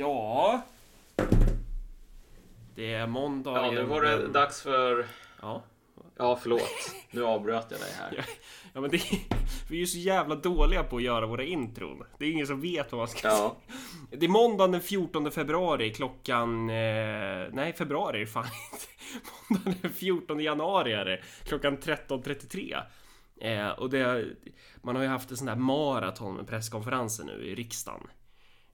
Ja. Det är måndag. Ja, nu var det dags för... Ja. Ja, förlåt. Nu avbröt jag dig här. Ja, men det, vi är ju så jävla dåliga på att göra våra intron. Det är ingen som vet vad man ska Ja. säga. Det är måndagen den 14 februari klockan... Eh, nej, februari är fan inte. Måndagen den 14 januari är det. Klockan 13.33. Eh, och det, man har ju haft en sån där maraton med presskonferenser nu i riksdagen.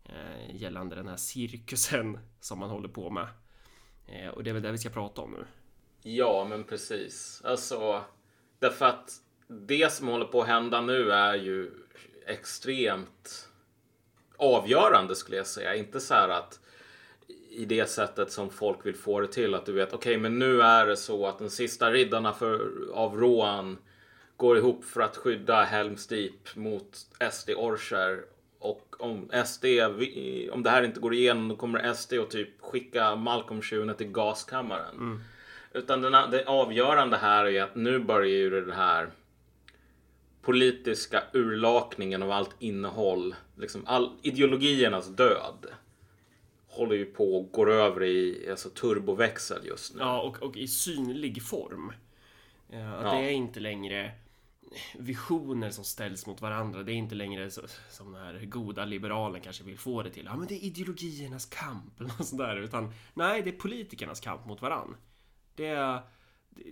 Eh, gällande den här cirkusen som man håller på med. Eh, och det är väl det vi ska prata om nu. Ja, men precis. Alltså, därför att det som håller på att hända nu är ju extremt avgörande skulle jag säga. Inte så här att i det sättet som folk vill få det till att du vet okej, men nu är det så att den sista riddarna för, av Rohan går ihop för att skydda Helms Deep mot SD Orcher om SD, om det här inte går igenom då kommer SD att typ skicka Malcolm tjuven till gaskammaren. Utan den, det avgörande här är att nu börjar ju det här politiska urlakningen av allt innehåll, liksom all ideologiernas död håller ju på och går över i alltså, turboväxel just nu. Ja, och, och i synlig form. Eh, att Ja. Det är inte längre visioner som ställs mot varandra. Det är inte längre så, som den här goda liberalen kanske vill få det till. Ja, men det är ideologiernas kamp eller något sånt där. Utan nej, det är politikernas kamp mot varann. Det är,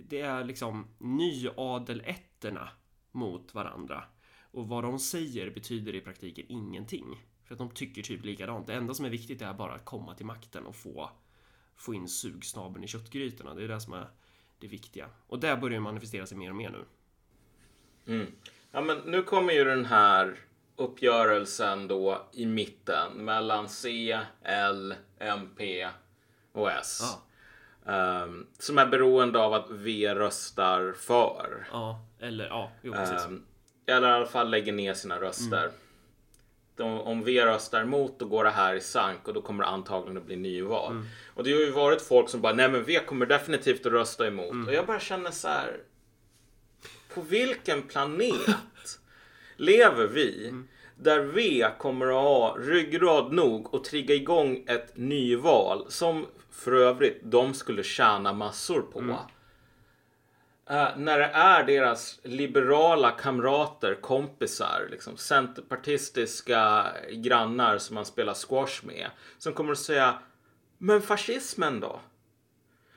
det är liksom nyadelätterna mot varandra. Och vad de säger betyder i praktiken ingenting. För att de tycker typ likadant. Det enda som är viktigt är bara att komma till makten och få få in sugsnabeln i köttgrytorna. Det är det som är det viktiga. Och det börjar manifestera sig mer och mer nu. Ja, men nu kommer ju den här uppgörelsen då i mitten mellan C, L, MP och S. Ehm, som är beroende av att V röstar för. Ja, eller ja, jo precis. Ehm, eller i alla fall lägger ner sina röster. De, om V röstar emot då går det här i sank och då kommer det antagligen att bli nyval. Och det har ju varit folk som bara, nej men V kommer definitivt att rösta emot. Och jag bara känner så här. På vilken planet lever vi där V kommer att ha ryggrad nog att trigga igång ett nyval som för övrigt de skulle tjäna massor på. Eh, när det är deras liberala kamrater, kompisar, liksom centerpartistiska grannar som man spelar squash med, som kommer att säga Men fascismen då?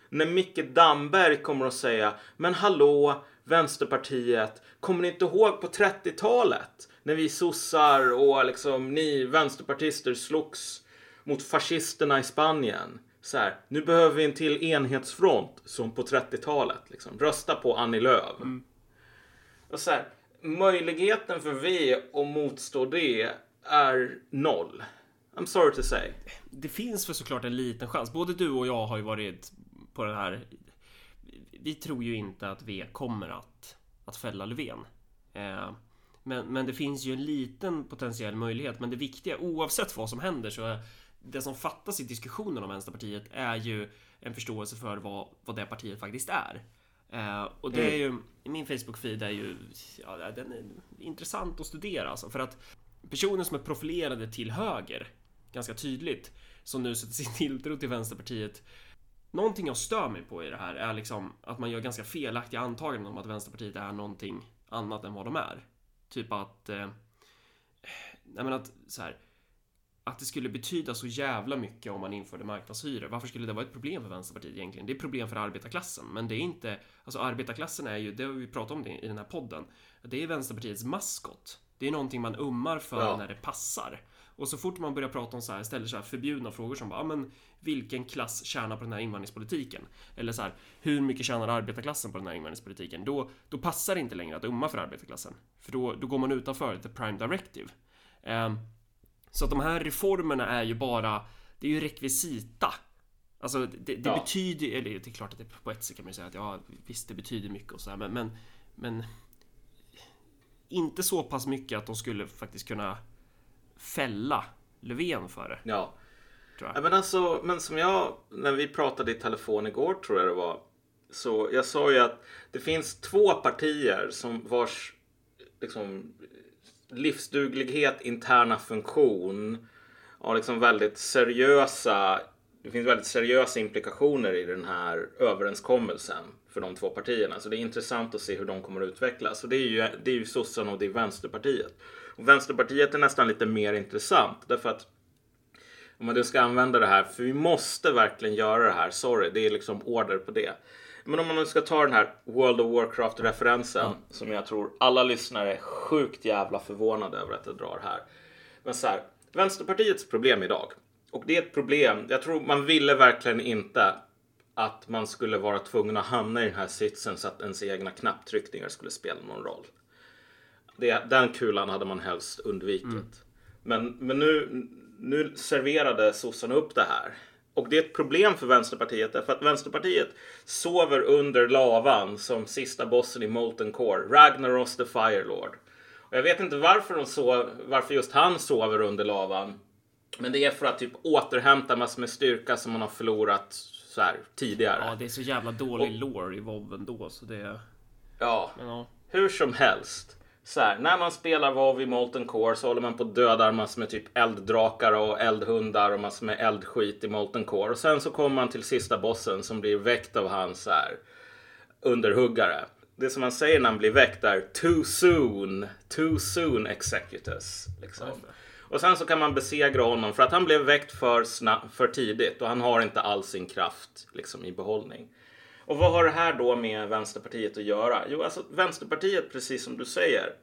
När Micke Damberg kommer att säga Men hallå, Vänsterpartiet, kommer ni inte ihåg på 30-talet? När vi sossar och liksom ni vänsterpartister slogs mot fascisterna i Spanien. Så här, nu behöver vi en till enhetsfront som på 30-talet. Liksom. Rösta på Annie Lööf. Och så här, möjligheten för V att motstå det är noll. I'm sorry to say. Det finns väl såklart en liten chans. Både du och jag har ju varit på den här. Vi tror ju inte att V kommer att, att fälla Löfven. Eh, men, men det finns ju en liten potentiell möjlighet. Men det viktiga, oavsett vad som händer, så är det som fattas i diskussionen om Vänsterpartiet är ju en förståelse för vad, vad det partiet faktiskt är. Eh, och det är ju, min Facebook-feed är ju, ja, den är intressant att studera alltså. För att personer som är profilerade till höger, ganska tydligt, som nu sätter sin tilltro till Vänsterpartiet. Någonting jag stör mig på i det här är liksom att man gör ganska felaktiga antaganden om att Vänsterpartiet är någonting annat än vad de är. Typ att... Eh, nej men att så här. Att det skulle betyda så jävla mycket om man införde marknadshyror. Varför skulle det vara ett problem för Vänsterpartiet egentligen? Det är ett problem för arbetarklassen, men det är inte... Alltså arbetarklassen är ju, det har vi pratat om det i den här podden, det är Vänsterpartiets maskot. Det är någonting man ummar för Ja. när det passar. Och så fort man börjar prata om så här, ställer så här förbjudna frågor som bara, ja men vilken klass tjänar på den här invandringspolitiken? Eller så här, hur mycket tjänar arbetarklassen på den här invandringspolitiken? Då, då passar det inte längre att umma för arbetarklassen. För då, då går man utanför the prime directive. Ehm, så att de här reformerna är ju bara, det är ju rekvisita. Alltså det, det Ja. betyder, eller det är klart att det på ett sätt kan man ju säga att ja visst det betyder mycket och så här, men, men, men inte så pass mycket att de skulle faktiskt kunna fälla Löfven för det. Ja. Ja, men alltså, men som jag, när vi pratade i telefon igår tror jag det var. Så jag sa ju att det finns två partier som vars liksom, livsduglighet, interna funktion har liksom väldigt seriösa det finns väldigt seriösa implikationer i den här överenskommelsen för de två partierna. Så det är intressant att se hur de kommer att utvecklas. Och det är ju, det är ju sossarna och det är Vänsterpartiet. Och Vänsterpartiet är nästan lite mer intressant därför att om man ska använda det här, för vi måste verkligen göra det här. Sorry, det är liksom order på det. Men om man nu ska ta den här World of Warcraft-referensen mm. som jag tror alla lyssnare är sjukt jävla förvånade över att jag drar här. Men så här, Vänsterpartiets problem idag, och det är ett problem, jag tror man ville verkligen inte att man skulle vara tvungen att hamna i den här sitsen så att ens egna knapptryckningar skulle spela någon roll. Det, den kulan hade man helst undvikit. Mm. Men, men nu, nu serverade sossarna upp det här. Och det är ett problem för Vänsterpartiet därför att Vänsterpartiet sover under lavan som sista bossen i Molten Core, Ragnaros the Firelord. Och jag vet inte varför, de sov, varför just han sover under lavan. Men det är för att typ återhämta massor med styrka som man har förlorat så här tidigare. Ja, det är så jävla dålig och, lore i WoW ändå så det... Ja, Men, ja. hur som helst så här, när man spelar WoW i Molten Core så håller man på att döda massor med typ elddrakar och eldhundar och massor med eldskit i Molten Core. Och sen så kommer man till sista bossen som blir väckt av hans så här, underhuggare. Det som man säger när han blir väckt är too soon, too soon executus. Liksom. Och sen så kan man besegra honom för att han blev väckt för, för tidigt och han har inte all sin kraft liksom, i behållning. Och vad har det här då med Vänsterpartiet att göra? Jo, alltså Vänsterpartiet, precis som du säger,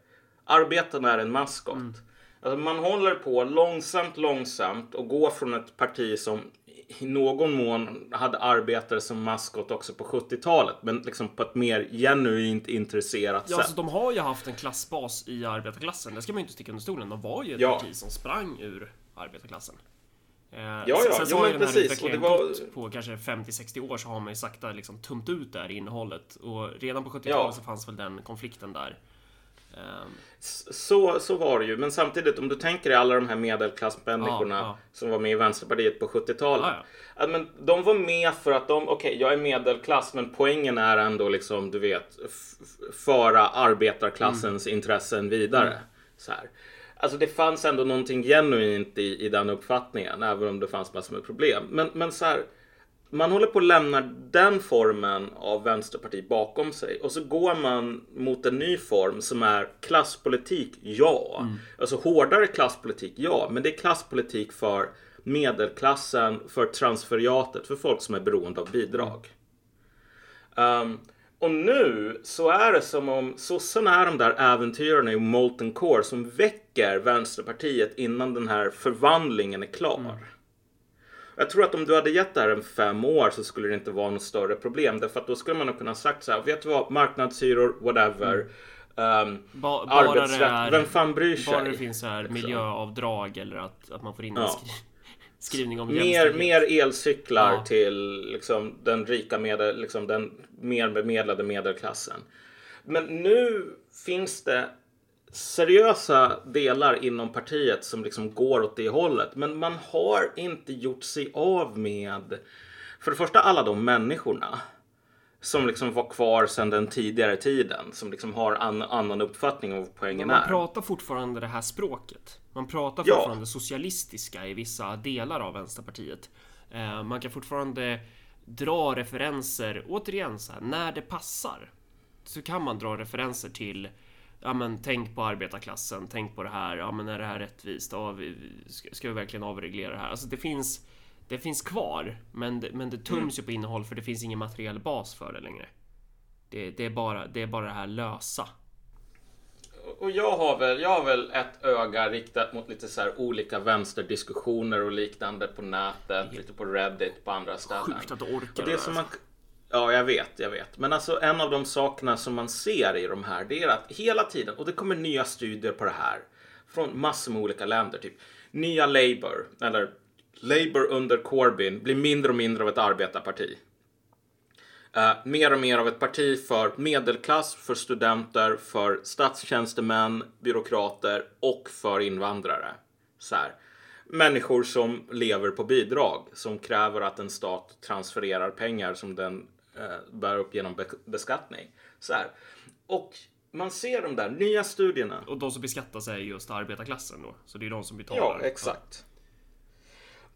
arbetarna är en maskot. Mm. Alltså, man håller på långsamt, långsamt och går från ett parti som i någon mån hade arbetare som maskot också på 70-talet, men liksom på ett mer genuint intresserat ja, sätt. Alltså, de har ju haft en klassbas i arbetarklassen. Det ska man ju inte sticka under stolen. De var ju ett ja. parti som sprang ur arbetarklassen. Eh, ja, ja, sen så har men precis. Och det var... gått på kanske 50-60 år så har man ju sakta liksom tumt ut det här innehållet. Och redan på 70-talet ja. så fanns väl den konflikten där. Um... Så, så var det ju. Men samtidigt om du tänker dig alla de här medelklassmänniskorna ja, ja. som var med i Vänsterpartiet på 70-talet. Ja, men de var med för att de, okej okay, jag är medelklass men poängen är ändå liksom du vet föra arbetarklassens mm. intressen vidare. Mm. Så här. Alltså det fanns ändå någonting genuint i, i den uppfattningen, även om det fanns massor med problem. Men, men så här, man håller på att lämna den formen av vänsterparti bakom sig och så går man mot en ny form som är klasspolitik, ja. Mm. Alltså hårdare klasspolitik, ja. Men det är klasspolitik för medelklassen, för transferiatet, för folk som är beroende av bidrag. Um, och nu så är det som om sossarna är de där äventyrarna i Molten Core som väcker Vänsterpartiet innan den här förvandlingen är klar. Mm. Jag tror att om du hade gett det här en fem år så skulle det inte vara något större problem. Därför att då skulle man nog kunna sagt så här, vet du vad, marknadshyror, whatever. Mm. Um, ba arbetsrätt, är, vem fan bryr sig? Bara det finns så här miljöavdrag eller att, att man får in ja skrivning om mer, mer elcyklar ja. till liksom, den rika medel, liksom, den mer bemedlade medelklassen. Men nu finns det seriösa delar inom partiet som liksom går åt det hållet. Men man har inte gjort sig av med för det första alla de människorna som liksom var kvar sedan den tidigare tiden som liksom har en annan uppfattning om vad poängen man är. Man pratar fortfarande det här språket. Man pratar fortfarande ja. socialistiska i vissa delar av Vänsterpartiet. Eh, man kan fortfarande dra referenser, återigen så här, när det passar. Så kan man dra referenser till Ja men tänk på arbetarklassen, tänk på det här, ja men är det här rättvist? Ja, vi, ska, ska vi verkligen avreglera det här? Alltså det finns Det finns kvar, men det, men det tums mm. ju på innehåll för det finns ingen materiell bas för det längre. Det, det, är, bara, det är bara det här lösa och jag har väl, jag har väl ett öga riktat mot lite så här olika vänsterdiskussioner och liknande på nätet, lite på Reddit, på andra ställen. Sjukt att du orkar och det. Som man, ja, jag vet, jag vet. Men alltså en av de sakerna som man ser i de här, det är att hela tiden, och det kommer nya studier på det här från massor med olika länder, typ nya Labour, eller Labour under Corbyn blir mindre och mindre av ett arbetarparti. Uh, mer och mer av ett parti för medelklass, för studenter, för statstjänstemän, byråkrater och för invandrare. Så här. Människor som lever på bidrag, som kräver att en stat transfererar pengar som den uh, bär upp genom be beskattning. Så här. Och man ser de där nya studierna. Och de som beskattas är just arbetarklassen då? Så det är de som betalar? Ja, exakt.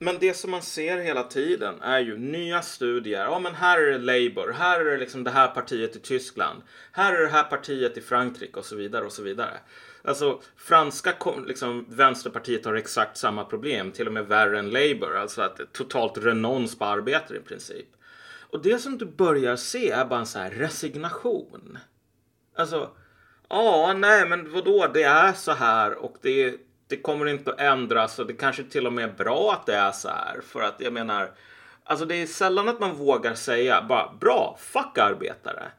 Men det som man ser hela tiden är ju nya studier. Ja, men här är det Labour. Här är det liksom det här partiet i Tyskland. Här är det här partiet i Frankrike och så vidare och så vidare. Alltså franska liksom, vänsterpartiet har exakt samma problem, till och med värre än Labour. Alltså att totalt renons på arbetare i princip. Och det som du börjar se är bara en sån här resignation. Alltså, ja, nej, men vadå, det är så här och det, är det kommer inte att ändras och det kanske till och med är bra att det är så här. För att jag menar, alltså det är sällan att man vågar säga bara bra, fuck arbetare.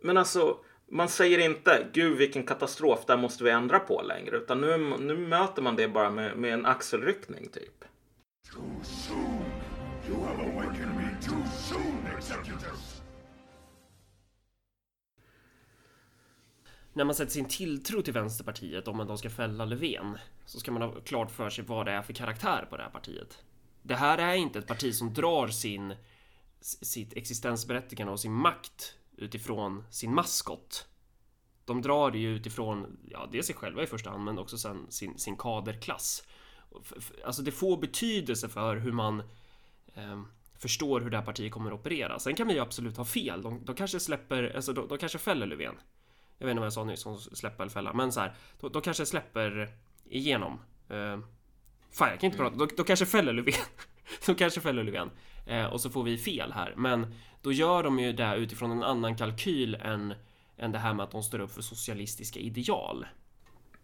Men alltså, man säger inte gud vilken katastrof, där måste vi ändra på längre. Utan nu, nu möter man det bara med, med en axelryckning typ. Too soon. You have awakened me too soon, executors. När man sätter sin tilltro till Vänsterpartiet om att de ska fälla Löfven så ska man ha klart för sig vad det är för karaktär på det här partiet. Det här är inte ett parti som drar sin sitt existensberättigande och sin makt utifrån sin maskot. De drar det ju utifrån, ja, det sig själva i första hand, men också sen sin, sin kaderklass. Alltså det får betydelse för hur man eh, förstår hur det här partiet kommer att operera. Sen kan vi ju absolut ha fel. De, de kanske släpper, alltså de, de, kanske fäller Löfven. Jag vet inte vad jag sa nyss, om släppa eller fälla, men så här, de, de kanske släpper igenom. Eh, fan, jag kan inte prata. De, de kanske fäller Löfven. de kanske fäller Löfven. Eh, och så får vi fel här. Men då gör de ju det utifrån en annan kalkyl än, än det här med att de står upp för socialistiska ideal.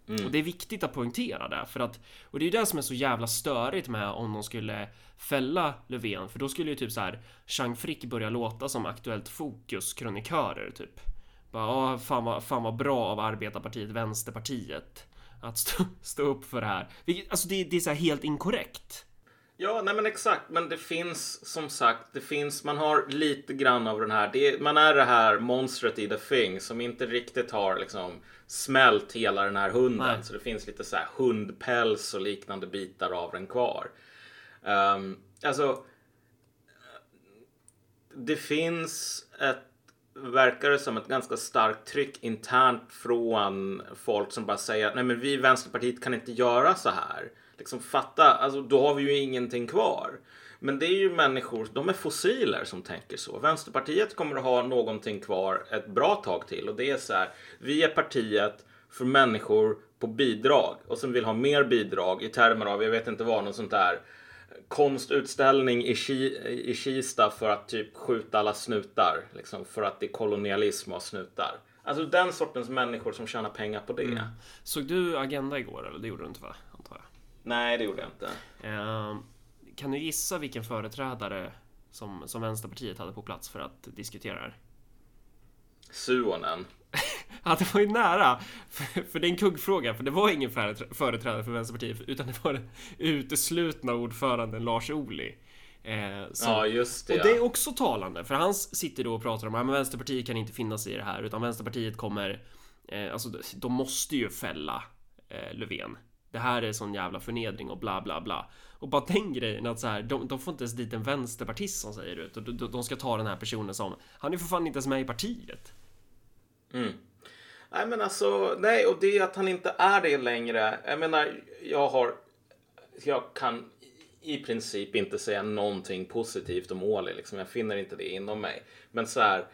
Mm. Och det är viktigt att poängtera det för att och det är ju det som är så jävla störigt med om de skulle fälla Löfven för då skulle ju typ så här Chang Frick börja låta som Aktuellt Fokus kronikörer typ. Bara, fan, vad, fan vad bra av arbetarpartiet Vänsterpartiet att stå, stå upp för det här. Vilket, alltså det, det är så här helt inkorrekt. Ja, nej men exakt. Men det finns som sagt, det finns, man har lite grann av den här. Det, man är det här monstret i The Thing som inte riktigt har liksom smält hela den här hunden. Nej. Så det finns lite så här hundpäls och liknande bitar av den kvar. Um, alltså, det finns ett verkar det som ett ganska starkt tryck internt från folk som bara säger att nej men vi i Vänsterpartiet kan inte göra så här liksom fatta, alltså då har vi ju ingenting kvar. Men det är ju människor, de är fossiler som tänker så. Vänsterpartiet kommer att ha någonting kvar ett bra tag till och det är så här. Vi är partiet för människor på bidrag och som vill ha mer bidrag i termer av, jag vet inte vad, något sånt där konstutställning i, i Kista för att typ skjuta alla snutar. Liksom för att det är kolonialism och snutar. Alltså den sortens människor som tjänar pengar på det. Mm. Såg du Agenda igår eller? Det gjorde du inte va? Nej, det gjorde jag inte. Eh, kan du gissa vilken företrädare som, som Vänsterpartiet hade på plats för att diskutera det här? Suonen. ja, det var ju nära. För, för det är en kuggfråga, för det var ingen företrädare för Vänsterpartiet, utan det var den uteslutna ordföranden Lars Ohly. Eh, som, ja, just det. Och det är också talande, för han sitter då och pratar om att Vänsterpartiet kan inte finna sig i det här, utan Vänsterpartiet kommer... Eh, alltså, de måste ju fälla eh, Löfven. Det här är sån jävla förnedring och bla bla bla. Och bara den grejen att så här, de, de får inte ens dit en vänsterpartist som säger det. De, de ska ta den här personen som, han är för fan inte ens med i partiet. Mm. Nej men alltså, nej och det är att han inte är det längre. Jag menar, jag har, jag kan i princip inte säga någonting positivt om Ohly Liksom. Jag finner inte det inom mig. Men så här,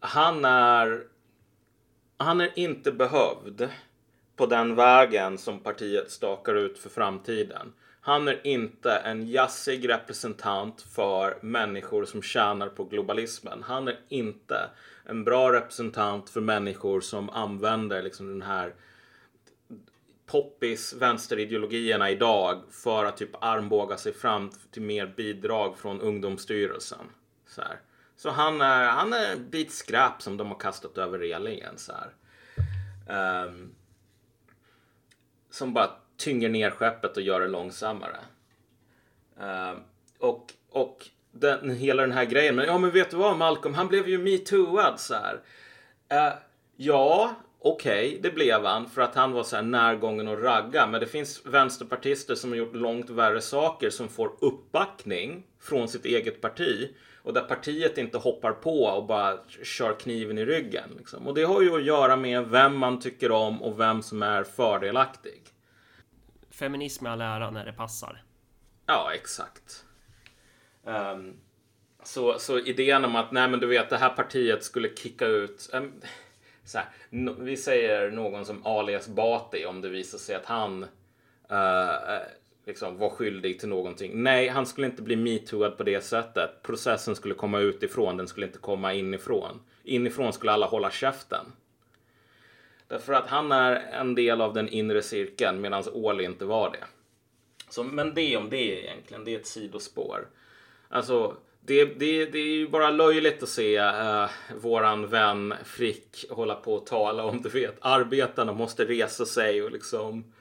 han är, han är inte behövd på den vägen som partiet stakar ut för framtiden. Han är inte en jassig representant för människor som tjänar på globalismen. Han är inte en bra representant för människor som använder liksom den här poppis vänsterideologierna idag för att typ armbåga sig fram till mer bidrag från Ungdomsstyrelsen. Så, här. så han är, han är en bit skräp som de har kastat över relingen. Så här. Um, som bara tynger ner skeppet och gör det långsammare. Um, och och den, hela den här grejen. Men ja, men vet du vad Malcolm? Han blev ju metooad så här. Uh, ja, okej, okay, det blev han för att han var så här närgången och ragga. Men det finns vänsterpartister som har gjort långt värre saker som får uppbackning från sitt eget parti och där partiet inte hoppar på och bara kör kniven i ryggen. Liksom. Och det har ju att göra med vem man tycker om och vem som är fördelaktig. Feminism är all ära när det passar. Ja, exakt. Um, så, så idén om att nej, men du vet, det här partiet skulle kicka ut. Um, så här, no, vi säger någon som alias Bati om det visar sig att han uh, liksom var skyldig till någonting. Nej, han skulle inte bli metooad på det sättet. Processen skulle komma utifrån, den skulle inte komma inifrån. Inifrån skulle alla hålla käften. Därför att han är en del av den inre cirkeln medan Åhl inte var det. Så, men det om det egentligen, det är ett sidospår. Alltså, det, det, det är ju bara löjligt att se uh, våran vän Frick hålla på och tala om, du vet, arbetarna måste resa sig och liksom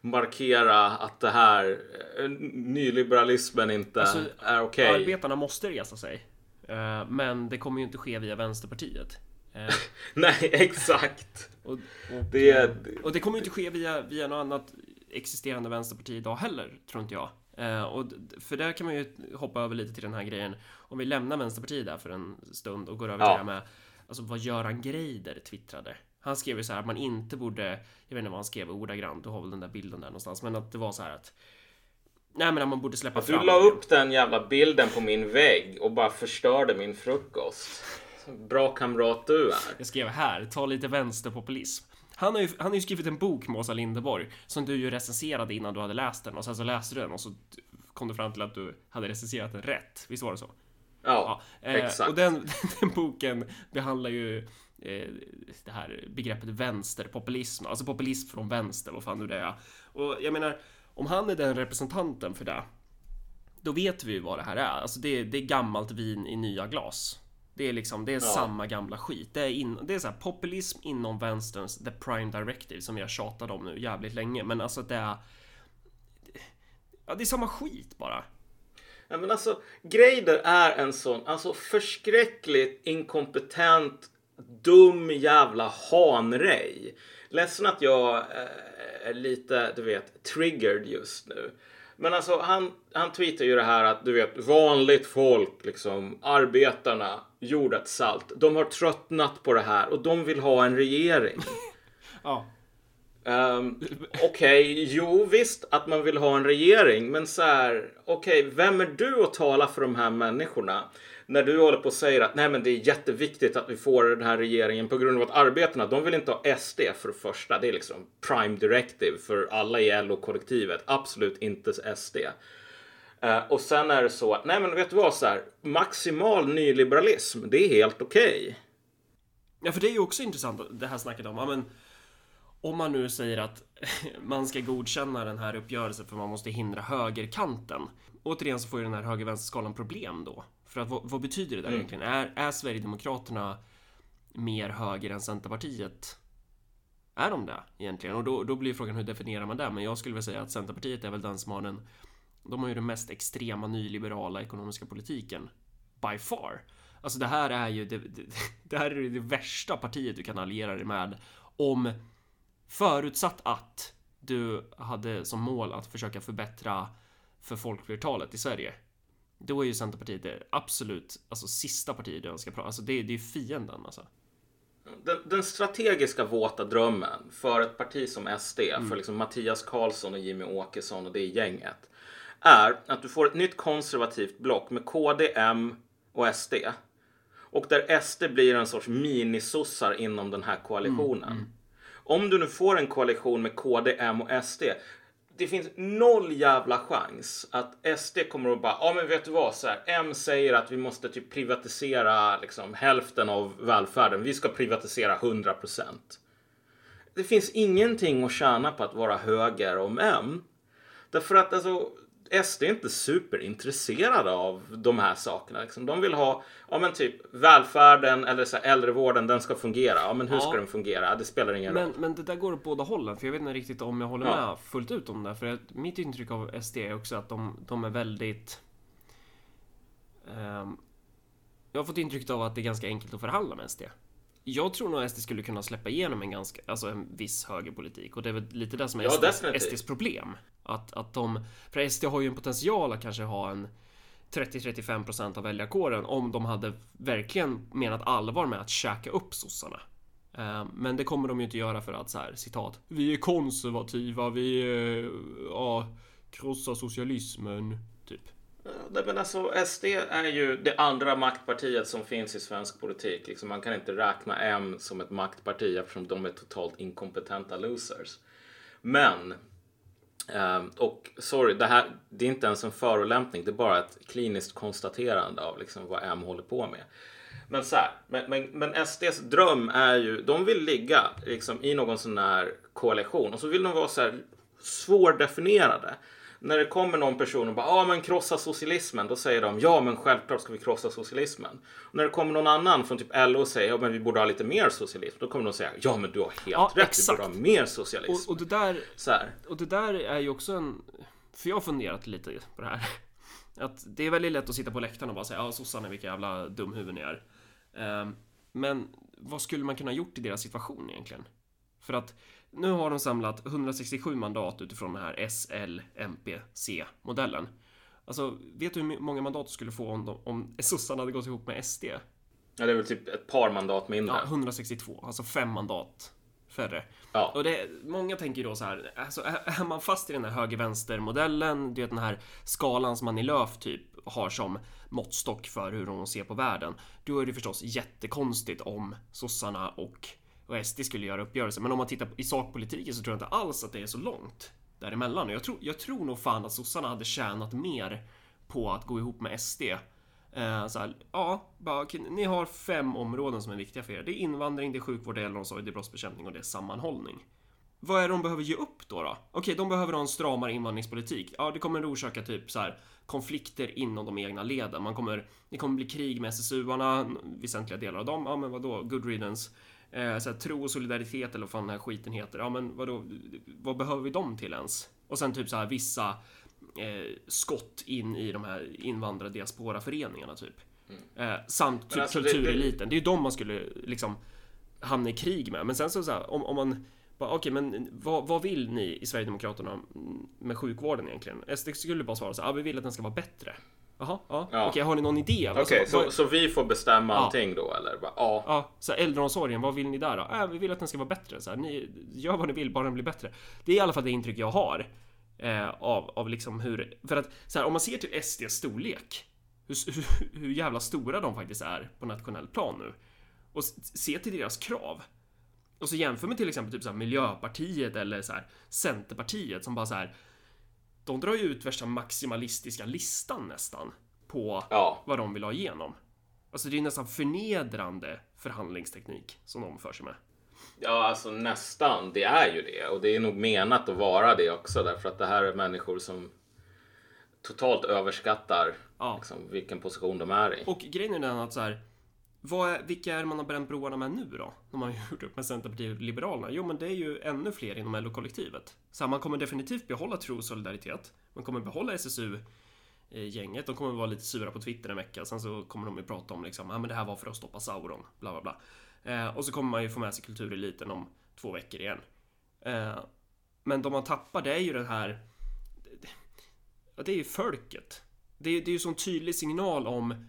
markera att det här uh, nyliberalismen inte alltså, är okej. Okay. Arbetarna måste resa sig. Uh, men det kommer ju inte ske via Vänsterpartiet. Nej, exakt. och, och, det, och det kommer ju inte ske via, via något annat existerande vänsterparti idag heller, tror inte jag. Eh, och för där kan man ju hoppa över lite till den här grejen. Om vi lämnar Vänsterpartiet där för en stund och går över till det här med alltså vad Göran Greider twittrade. Han skrev ju så här att man inte borde, jag vet inte vad han skrev ordagrant, du har väl den där bilden där någonstans, men att det var så här att Nej men att man borde släppa du fram. Du la upp den jävla bilden på min vägg och bara förstörde min frukost. Bra kamrat du är. Jag skrev här, ta lite vänsterpopulism. Han har, ju, han har ju skrivit en bok med Åsa Linderborg som du ju recenserade innan du hade läst den och sen så läste du den och så kom du fram till att du hade recenserat den rätt. Visst var det så? Ja, ja. Eh, exakt. Och den, den boken behandlar ju eh, det här begreppet vänsterpopulism, alltså populism från vänster, vad fan nu det är. Och jag menar, om han är den representanten för det, då vet vi ju vad det här är. Alltså det, det är gammalt vin i nya glas. Det är liksom, det är ja. samma gamla skit. Det är, in, det är så här, populism inom vänsterns The Prime Directive som har tjatat om nu jävligt länge. Men alltså det är... Ja, det är samma skit bara. Ja, men alltså, Greider är en sån, alltså förskräckligt inkompetent, dum jävla hanrej. Ledsen att jag eh, är lite, du vet, triggered just nu. Men alltså han, han tweetar ju det här att du vet vanligt folk, liksom arbetarna, salt. De har tröttnat på det här och de vill ha en regering. ja. Um, okej, okay, jo visst att man vill ha en regering, men så här, okej, okay, vem är du att tala för de här människorna? När du håller på och säger att nej men det är jätteviktigt att vi får den här regeringen på grund av att arbetarna, de vill inte ha SD för det första. Det är liksom prime directive för alla i LO-kollektivet. Absolut inte SD. Uh, eh, och sen är det så att, nej men vet du vad, så här, maximal nyliberalism, det är helt okej. Okay. Ja, för det är ju också intressant det här snacket om, ja, men om man nu säger att man ska godkänna den här uppgörelsen för man måste hindra högerkanten. Återigen så får ju den här höger-vänster-skalan problem då. För att vad, vad betyder det där mm. egentligen? Är, är Sverigedemokraterna mer höger än Centerpartiet? Är de det egentligen? Och då, då blir frågan hur definierar man det? Men jag skulle vilja säga att Centerpartiet är väl den som har den De har ju den mest extrema nyliberala ekonomiska politiken By far Alltså det här är ju det, det, det här är det värsta partiet du kan alliera dig med Om Förutsatt att du hade som mål att försöka förbättra för folkflertalet i Sverige då är ju Centerpartiet det absolut alltså, sista partiet jag ska prata Alltså det, det är fienden alltså. Den, den, strategiska våta drömmen för ett parti som SD, mm. för liksom Mattias Karlsson och Jimmy Åkesson och det gänget, är att du får ett nytt konservativt block med KD, M och SD. Och där SD blir en sorts minisossar inom den här koalitionen. Mm. Mm. Om du nu får en koalition med KD, M och SD det finns noll jävla chans att SD kommer att bara, ja men vet du vad, så här, M säger att vi måste typ privatisera liksom hälften av välfärden. Vi ska privatisera 100 procent. Det finns ingenting att tjäna på att vara höger om M. Därför att alltså, SD är inte superintresserade av de här sakerna. Liksom. De vill ha, ja men typ välfärden eller så här, äldrevården, den ska fungera. Ja men hur ja. ska den fungera? Det spelar ingen men, roll. Men det där går åt båda hållen. För jag vet inte riktigt om jag håller ja. med fullt ut om det. För mitt intryck av SD är också att de, de är väldigt... Um, jag har fått intrycket av att det är ganska enkelt att förhandla med SD. Jag tror nog SD skulle kunna släppa igenom en ganska, alltså en viss högerpolitik och det är väl lite det som är ja, SDs, SDs problem. Att, att de, för SD har ju en potential att kanske ha en 30-35% av väljarkåren om de hade verkligen menat allvar med att käka upp sossarna. Eh, men det kommer de ju inte göra för att så här citat. Vi är konservativa, vi är, ja, krossa socialismen, typ. Eh, ja, men alltså, SD är ju det andra maktpartiet som finns i svensk politik. Liksom, man kan inte räkna M som ett maktparti eftersom de är totalt inkompetenta losers. Men, eh, och sorry, det här det är inte ens en förolämpning. Det är bara ett kliniskt konstaterande av liksom, vad M håller på med. Men så här, men, men, men SDs dröm är ju, de vill ligga liksom, i någon sån här koalition och så vill de vara så här svårdefinierade när det kommer någon person och bara ja ah, men krossa socialismen då säger de ja men självklart ska vi krossa socialismen. Och när det kommer någon annan från typ LO och säger ja men vi borde ha lite mer socialism då kommer de säga ja men du har helt ja, rätt exakt. vi borde ha mer socialism. Och, och, det där, så här. och det där är ju också en för jag har funderat lite på det här. Att det är väldigt lätt att sitta på läktaren och bara säga ja sossarna vilka jävla dumhuvuden ni är. Um, men vad skulle man kunna gjort i deras situation egentligen? För att nu har de samlat 167 mandat utifrån den här SL-MPC-modellen. Alltså, vet du hur många mandat du skulle få om, de, om sossarna hade gått ihop med SD? Ja, det är väl typ ett par mandat mindre. Ja, 162, alltså fem mandat färre. Ja. Och det, många tänker då så här, alltså är man fast i den här höger-vänster-modellen, det är den här skalan som man i Löf typ har som måttstock för hur de ser på världen, då är det förstås jättekonstigt om sossarna och och SD skulle göra uppgörelser. Men om man tittar i sakpolitiken så tror jag inte alls att det är så långt däremellan. Och jag tror, jag tror nog fan att sossarna hade tjänat mer på att gå ihop med SD. Eh, så här, ja, bara, ni har fem områden som är viktiga för er. Det är invandring, det är sjukvård, det är äldreomsorg, det är brottsbekämpning och det är sammanhållning. Vad är det de behöver ge upp då? då? Okej, de behöver ha en stramare invandringspolitik. Ja, det kommer att orsaka typ så här konflikter inom de egna leden. Man kommer, det kommer bli krig med SSU-arna, väsentliga delar av dem. Ja, men vadå, good riddance. Eh, så här, tro och solidaritet eller vad fan den här skiten heter. Ja, men vadå, vad behöver vi dem till ens? Och sen typ så här vissa eh, skott in i de här invandrardiasporaföreningarna typ. Mm. Eh, samt typ alltså, kultureliten. Det, det... det är ju de man skulle liksom hamna i krig med. Men sen så, så här, om, om man Okej, okay, men vad, vad, vill ni i Sverigedemokraterna med sjukvården egentligen? SD skulle bara svara så här, ah, vi vill att den ska vara bättre. Jaha, ja. ja. Okej, har ni någon idé? Okej, okay, så, så, vi får bestämma ja. allting då eller? Ja. ja, så äldreomsorgen, vad vill ni där då? Äh, vi vill att den ska vara bättre. Så här, ni gör vad ni vill, bara den blir bättre. Det är i alla fall det intryck jag har eh, av, av liksom hur, för att så här, om man ser till SDs storlek, hur, hur, hur jävla stora de faktiskt är på nationell plan nu och se till deras krav. Och så jämför med till exempel typ så här Miljöpartiet eller så här Centerpartiet som bara så här de drar ju ut värsta maximalistiska listan nästan på ja. vad de vill ha igenom. Alltså det är nästan förnedrande förhandlingsteknik som de för sig med. Ja, alltså nästan. Det är ju det och det är nog menat att vara det också därför att det här är människor som totalt överskattar ja. liksom, vilken position de är i. Och grejen är den att så här, vad är, vilka är det man har bränt broarna med nu då? När man har gjort upp med Centerpartiet och Liberalerna. Jo, men det är ju ännu fler inom LO-kollektivet. Så man kommer definitivt behålla tro och solidaritet. Man kommer behålla SSU-gänget. De kommer vara lite sura på Twitter en vecka. Sen så kommer de ju prata om liksom, ja ah, men det här var för att stoppa Sauron, bla bla bla. Eh, och så kommer man ju få med sig kultureliten om två veckor igen. Eh, men de man tappar, det är ju den här... Det är ju folket. Det det är ju sån tydlig signal om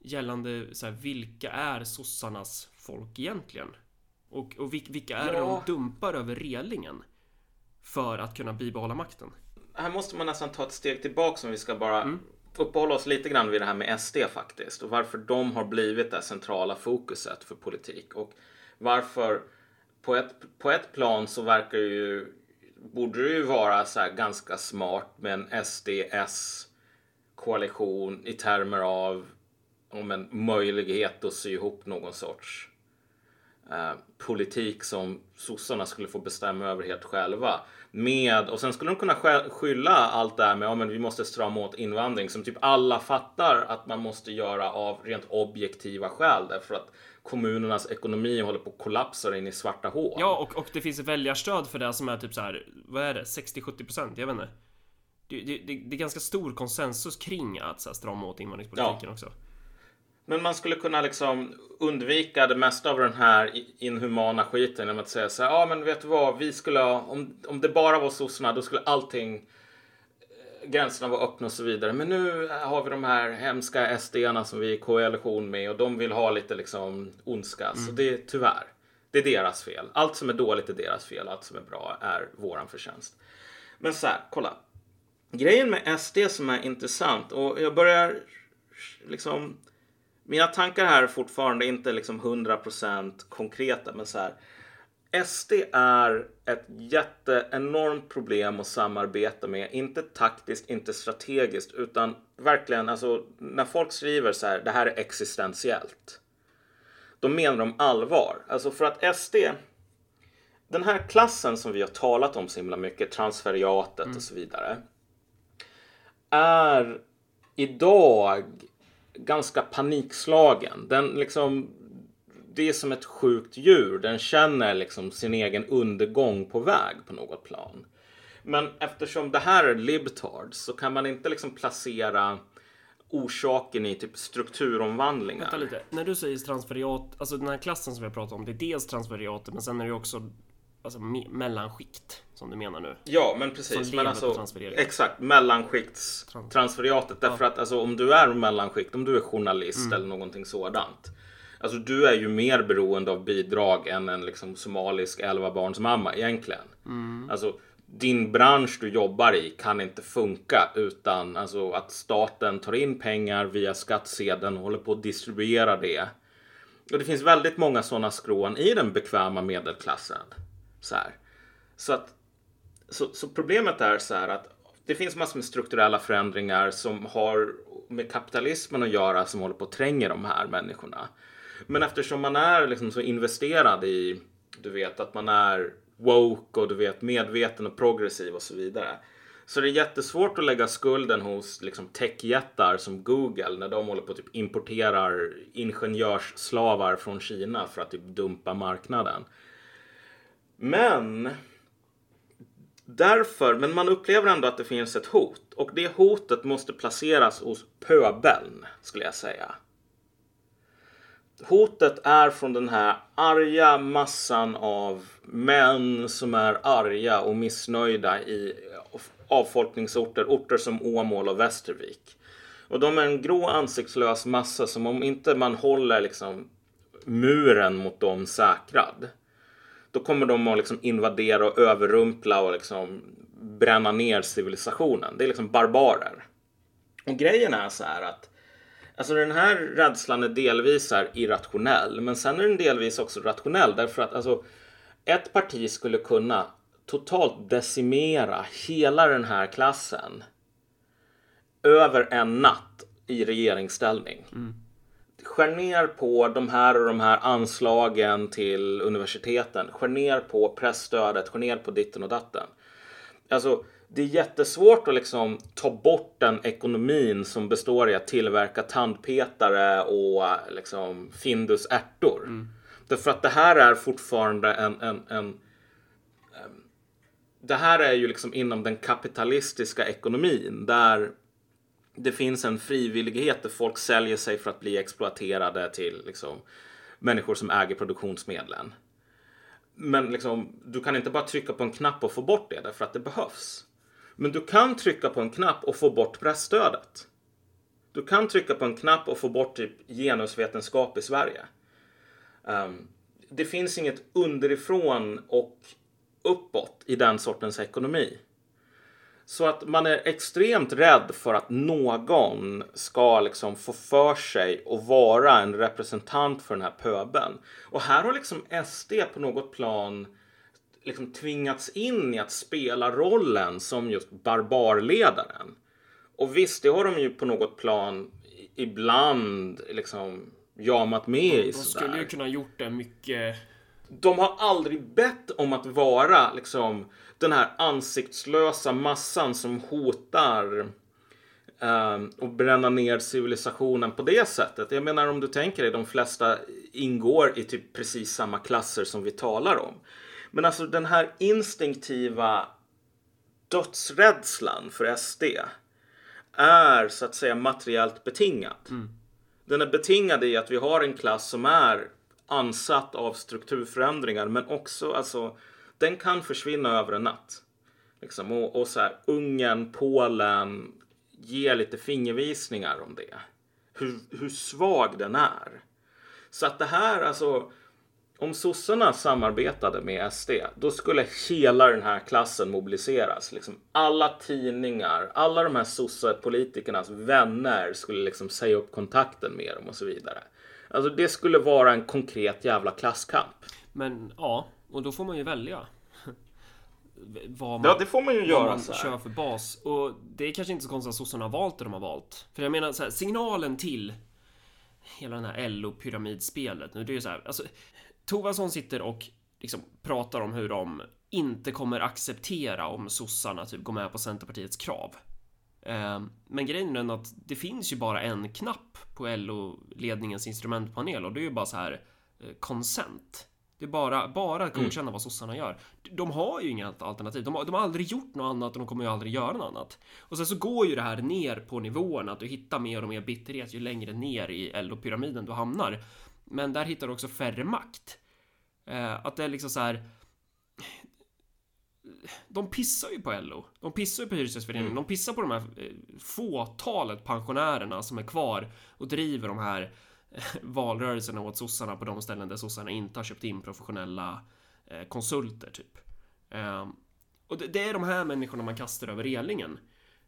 gällande så här, vilka är sossarnas folk egentligen? Och, och vilka är ja. de dumpar över relingen för att kunna bibehålla makten? Här måste man nästan ta ett steg tillbaka om vi ska bara mm. uppehålla oss lite grann vid det här med SD faktiskt och varför de har blivit det centrala fokuset för politik och varför på ett, på ett plan så verkar ju borde det ju vara så ganska smart med en SDS koalition i termer av om en möjlighet att sy ihop någon sorts eh, politik som sossarna skulle få bestämma över helt själva. Med, och sen skulle de kunna skylla allt det här med att ja, vi måste strama åt invandring som typ alla fattar att man måste göra av rent objektiva skäl därför att kommunernas ekonomi håller på att kollapsa in i svarta hål. Ja, och, och det finns väljarstöd för det som är typ så här, vad är det, 60-70 procent? Jag vet inte. Det, det, det, det, är ganska stor konsensus kring att så här, strama åt invandringspolitiken ja. också. Men man skulle kunna liksom undvika det mesta av den här inhumana skiten genom att säga så här, ja men vet du vad, vi skulle om, om det bara var sossarna då skulle allting eh, gränserna vara öppna och så vidare. Men nu har vi de här hemska SD-arna som vi är i koalition med och de vill ha lite liksom ondska. Mm. Så det är tyvärr, det är deras fel. Allt som är dåligt är deras fel, allt som är bra är våran förtjänst. Men så här, kolla. grejen med SD som är intressant och jag börjar liksom mina tankar här är fortfarande inte liksom 100% konkreta men så här SD är ett jätteenormt problem att samarbeta med. Inte taktiskt, inte strategiskt, utan verkligen alltså när folk skriver så här, det här är existentiellt. Då menar de allvar. Alltså för att SD, den här klassen som vi har talat om så himla mycket, transferiatet mm. och så vidare, är idag ganska panikslagen. Den liksom det är som ett sjukt djur. Den känner liksom sin egen undergång på väg på något plan. Men eftersom det här är libtards så kan man inte liksom placera orsaken i typ strukturomvandlingar. Vänta lite. När du säger transferiat, alltså den här klassen som vi har pratat om, det är dels transferiater men sen är det också alltså, mellanskikt som du menar nu. Ja, men precis. Men alltså, exakt, mellanskiktstransferiatet. Därför ja. att alltså, om du är mellanskikt, om du är journalist mm. eller någonting sådant Alltså du är ju mer beroende av bidrag än en liksom somalisk 11 mamma egentligen. Mm. Alltså din bransch du jobbar i kan inte funka utan alltså, att staten tar in pengar via skattsedeln och håller på att distribuera det. Och det finns väldigt många sådana skrån i den bekväma medelklassen. Så, här. så, att, så, så problemet är så här att det finns massor med strukturella förändringar som har med kapitalismen att göra som håller på att tränga de här människorna. Men eftersom man är liksom så investerad i, du vet att man är woke och du vet medveten och progressiv och så vidare. Så det är jättesvårt att lägga skulden hos liksom techjättar som Google när de håller på att typ importerar ingenjörsslavar från Kina för att typ dumpa marknaden. Men därför, men man upplever ändå att det finns ett hot och det hotet måste placeras hos pöbeln skulle jag säga. Hotet är från den här arga massan av män som är arga och missnöjda i avfolkningsorter, orter som Åmål och Västervik. Och de är en grå ansiktslös massa som om inte man håller liksom muren mot dem säkrad. Då kommer de att liksom invadera och överrumpla och liksom bränna ner civilisationen. Det är liksom barbarer. Och grejen är så här att Alltså den här rädslan är delvis är irrationell, men sen är den delvis också rationell därför att alltså ett parti skulle kunna totalt decimera hela den här klassen över en natt i regeringsställning. Mm. Skär ner på de här och de här anslagen till universiteten. Skär ner på pressstödet, skär ner på ditten och datten. Alltså, det är jättesvårt att liksom ta bort den ekonomin som består i att tillverka tandpetare och liksom Findus ärtor. Mm. Därför att det här är fortfarande en, en, en det här är ju liksom inom den kapitalistiska ekonomin där det finns en frivillighet där folk säljer sig för att bli exploaterade till liksom, människor som äger produktionsmedlen. Men liksom, du kan inte bara trycka på en knapp och få bort det därför att det behövs. Men du kan trycka på en knapp och få bort pressstödet. Du kan trycka på en knapp och få bort typ genusvetenskap i Sverige. Um, det finns inget underifrån och uppåt i den sortens ekonomi. Så att man är extremt rädd för att någon ska liksom få för sig att vara en representant för den här pöbeln. Och här har liksom SD på något plan liksom tvingats in i att spela rollen som just barbarledaren. Och visst, det har de ju på något plan ibland liksom jamat med i. De skulle ju kunna gjort det mycket. De har aldrig bett om att vara liksom den här ansiktslösa massan som hotar um, och bränna ner civilisationen på det sättet. Jag menar om du tänker dig, de flesta ingår i typ precis samma klasser som vi talar om. Men alltså den här instinktiva dödsrädslan för SD är så att säga materiellt betingad. Mm. Den är betingad i att vi har en klass som är ansatt av strukturförändringar men också alltså den kan försvinna över en natt. Liksom, och, och så här, Ungern, Polen ger lite fingervisningar om det. Hur, hur svag den är. Så att det här alltså om sossarna samarbetade med SD, då skulle hela den här klassen mobiliseras. Liksom alla tidningar, alla de här sossepolitikernas vänner skulle liksom säga upp kontakten med dem och så vidare. Alltså det skulle vara en konkret jävla klasskamp. Men ja, och då får man ju välja. Vad man, ja, det får man ju göra. Vad man så här. kör för bas. Och det är kanske inte så konstigt att sossarna har valt det de har valt. För jag menar så här, signalen till hela den här LO-pyramidspelet nu, det är ju så här, alltså Tovason sitter och liksom pratar om hur de inte kommer acceptera om sossarna typ går med på Centerpartiets krav. Ehm, men grejen är att det finns ju bara en knapp på LO-ledningens instrumentpanel och det är ju bara så här consent. Det är bara, bara att godkänna mm. vad sossarna gör. De har ju inget alternativ. De har, de har aldrig gjort något annat och de kommer ju aldrig göra något annat. Och sen så går ju det här ner på nivån att du hittar mer och mer bitterhet ju längre ner i LO-pyramiden du hamnar. Men där hittar du också färre makt. Eh, att det är liksom så här. De pissar ju på LO. De pissar ju på Hyresgästföreningen. Mm. De pissar på de här eh, fåtalet pensionärerna som är kvar och driver de här valrörelserna åt sossarna på de ställen där sossarna inte har köpt in professionella eh, konsulter typ. Ehm, och det, är de här människorna man kastar över relingen.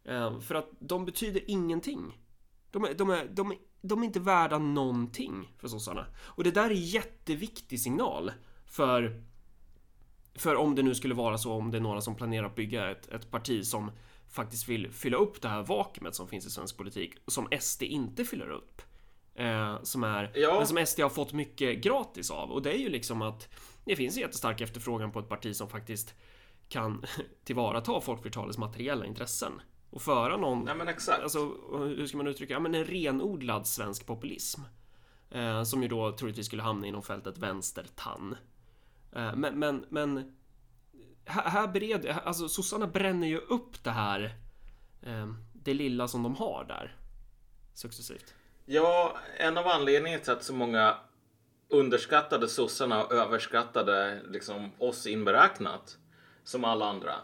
Ehm, för att de betyder ingenting. De är, de, är, de, är, de är inte värda någonting för sossarna. Och det där är jätteviktig signal för för om det nu skulle vara så om det är några som planerar att bygga ett, ett parti som faktiskt vill fylla upp det här vakuumet som finns i svensk politik som SD inte fyller upp. Eh, som är, ja. men som SD har fått mycket gratis av och det är ju liksom att det finns en jättestark efterfrågan på ett parti som faktiskt kan tillvarata folkflertalets materiella intressen och föra någon. Nej, men exakt. Alltså, hur ska man uttrycka? Ja, men en renodlad svensk populism. Eh, som ju då troligtvis skulle hamna inom fältet vänstertann. Eh, men, men, men här, här bereder, alltså sossarna bränner ju upp det här eh, det lilla som de har där successivt. Ja, en av anledningarna till att så många underskattade sossarna och överskattade liksom oss inberäknat som alla andra.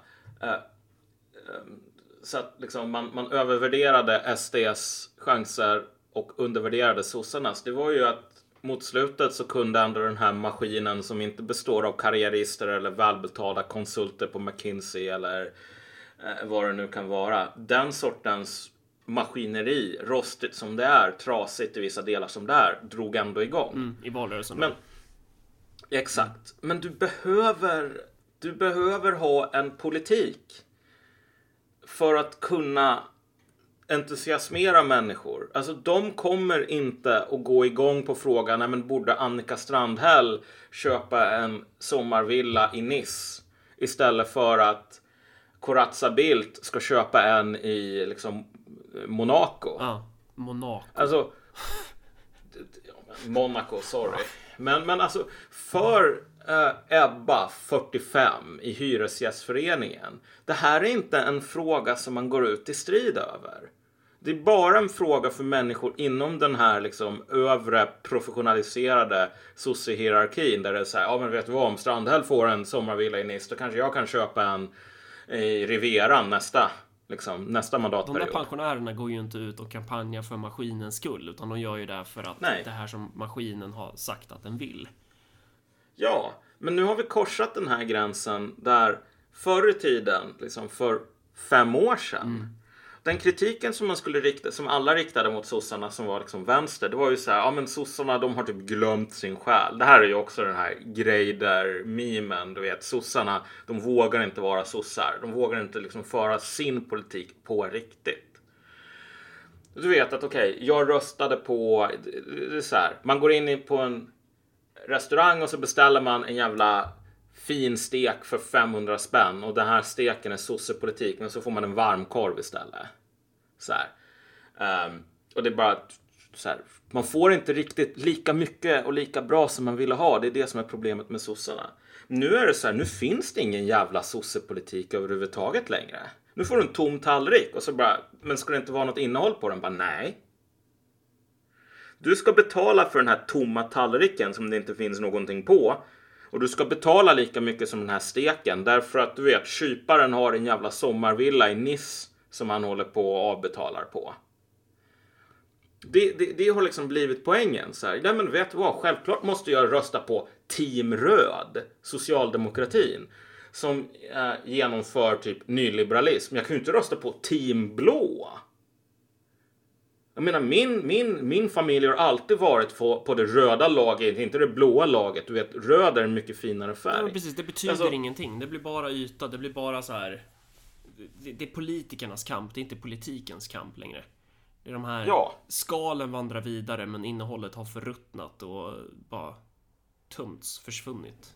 Eh, ehm, så att liksom man, man övervärderade SDs chanser och undervärderade sossarnas. Det var ju att mot slutet så kunde ändå den här maskinen som inte består av karriärister eller välbetalda konsulter på McKinsey eller eh, vad det nu kan vara. Den sortens maskineri, rostigt som det är, trasigt i vissa delar som det är, drog ändå igång. Mm, I valrörelsen. Men, exakt. Men du behöver, du behöver ha en politik för att kunna entusiasmera människor. Alltså de kommer inte att gå igång på frågan, nej men borde Annika Strandhäll köpa en sommarvilla i Nice istället för att Corazza Bildt ska köpa en i liksom Monaco. Ja, Monaco. Alltså, Monaco, sorry. Men, men alltså för uh, Ebba, 45, i Hyresgästföreningen. Det här är inte en fråga som man går ut i strid över. Det är bara en fråga för människor inom den här liksom övre professionaliserade sossehierarkin där det är så här, ja men vet du vad, om Strandhäll får en sommarvilla i Nice då kanske jag kan köpa en i Riveran nästa, liksom, nästa mandatperiod. De där pensionärerna går ju inte ut och kampanjar för maskinens skull utan de gör ju det för att Nej. det här som maskinen har sagt att den vill. Ja, men nu har vi korsat den här gränsen där förr i tiden, liksom för fem år sedan, mm den kritiken som man skulle rikta, som alla riktade mot sossarna som var liksom vänster, det var ju så här, ja men sossarna de har typ glömt sin själ. Det här är ju också den här Greider-mimen. du vet, sossarna, de vågar inte vara sossar. De vågar inte liksom föra sin politik på riktigt. Du vet att okej, okay, jag röstade på, det är så här, man går in på en restaurang och så beställer man en jävla fin stek för 500 spänn och den här steken är sossepolitik men så får man en varmkorv istället. Så um, och det är bara så här, man får inte riktigt lika mycket och lika bra som man ville ha. Det är det som är problemet med sossarna. Nu är det så här, nu finns det ingen jävla sossepolitik överhuvudtaget längre. Nu får du en tom tallrik och så bara, men ska det inte vara något innehåll på den? Bara nej. Du ska betala för den här tomma tallriken som det inte finns någonting på. Och du ska betala lika mycket som den här steken därför att du vet, kyparen har en jävla sommarvilla i Nice som han håller på och avbetalar på. Det, det, det har liksom blivit poängen. Så här. Nej, men vet du vad? Självklart måste jag rösta på Team Röd, socialdemokratin, som eh, genomför typ nyliberalism. Jag kan ju inte rösta på Team Blå. Jag menar, min, min, min familj har alltid varit på, på det röda laget, inte det blåa laget. Du vet, röd är en mycket finare färg. Ja, precis. Det betyder Alltså- ingenting. Det blir bara yta. Det blir bara så här. Det, det är politikernas kamp. Det är inte politikens kamp längre. Det är de här Ja. skalen vandrar vidare, men innehållet har förruttnat och bara tömts, försvunnit.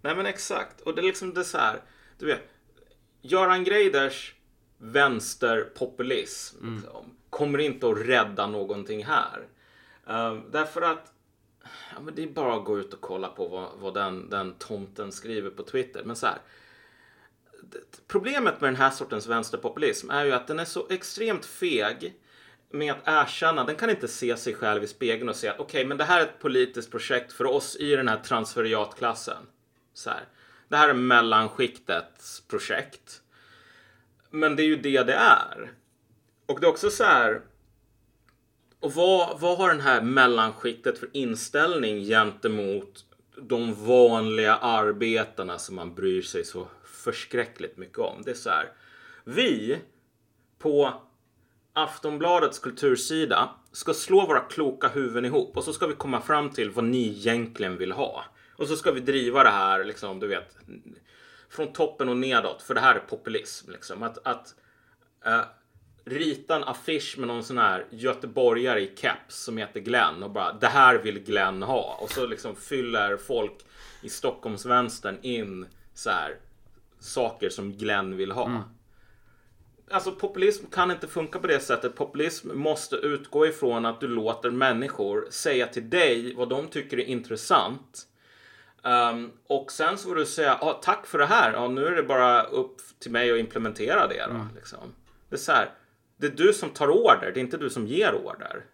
Nej men exakt. Och det är liksom det så här. Du vet. Göran Greiders vänsterpopulism liksom, kommer inte att rädda någonting här. Uh, därför att ja, men det är bara att gå ut och kolla på vad, vad den, den tomten skriver på Twitter. Men så här. det- Problemet med den här sortens vänsterpopulism är ju att den är så extremt feg med att erkänna, den kan inte se sig själv i spegeln och säga att okej, men det här är ett politiskt projekt för oss i den här transferiatklassen. Så här. Det här är mellanskiktets projekt. Men det är ju det det är. Och det är också så här. Och vad, vad har den här mellanskiktet för inställning gentemot de vanliga arbetarna som man bryr sig så förskräckligt mycket om? Det är så här. Vi på Aftonbladets kultursida ska slå våra kloka huvuden ihop och så ska vi komma fram till vad ni egentligen vill ha. Och så ska vi driva det här, liksom, du vet, från toppen och nedåt, för det här är populism. Liksom. Att, att uh, rita en affisch med någon sån här göteborgare i keps som heter Glenn och bara det här vill Glenn ha. Och så liksom fyller folk i Stockholmsvänstern in så här saker som Glenn vill ha. Alltså populism kan inte funka på det sättet. Populism måste utgå ifrån att du låter människor säga till dig vad de tycker är intressant. Ehm, och sen så får du säga ah, tack för det här. Ja, nu är det bara upp till mig att implementera det. Då, liksom. Det är så här. Det är du som tar order. Det är inte du som ger order.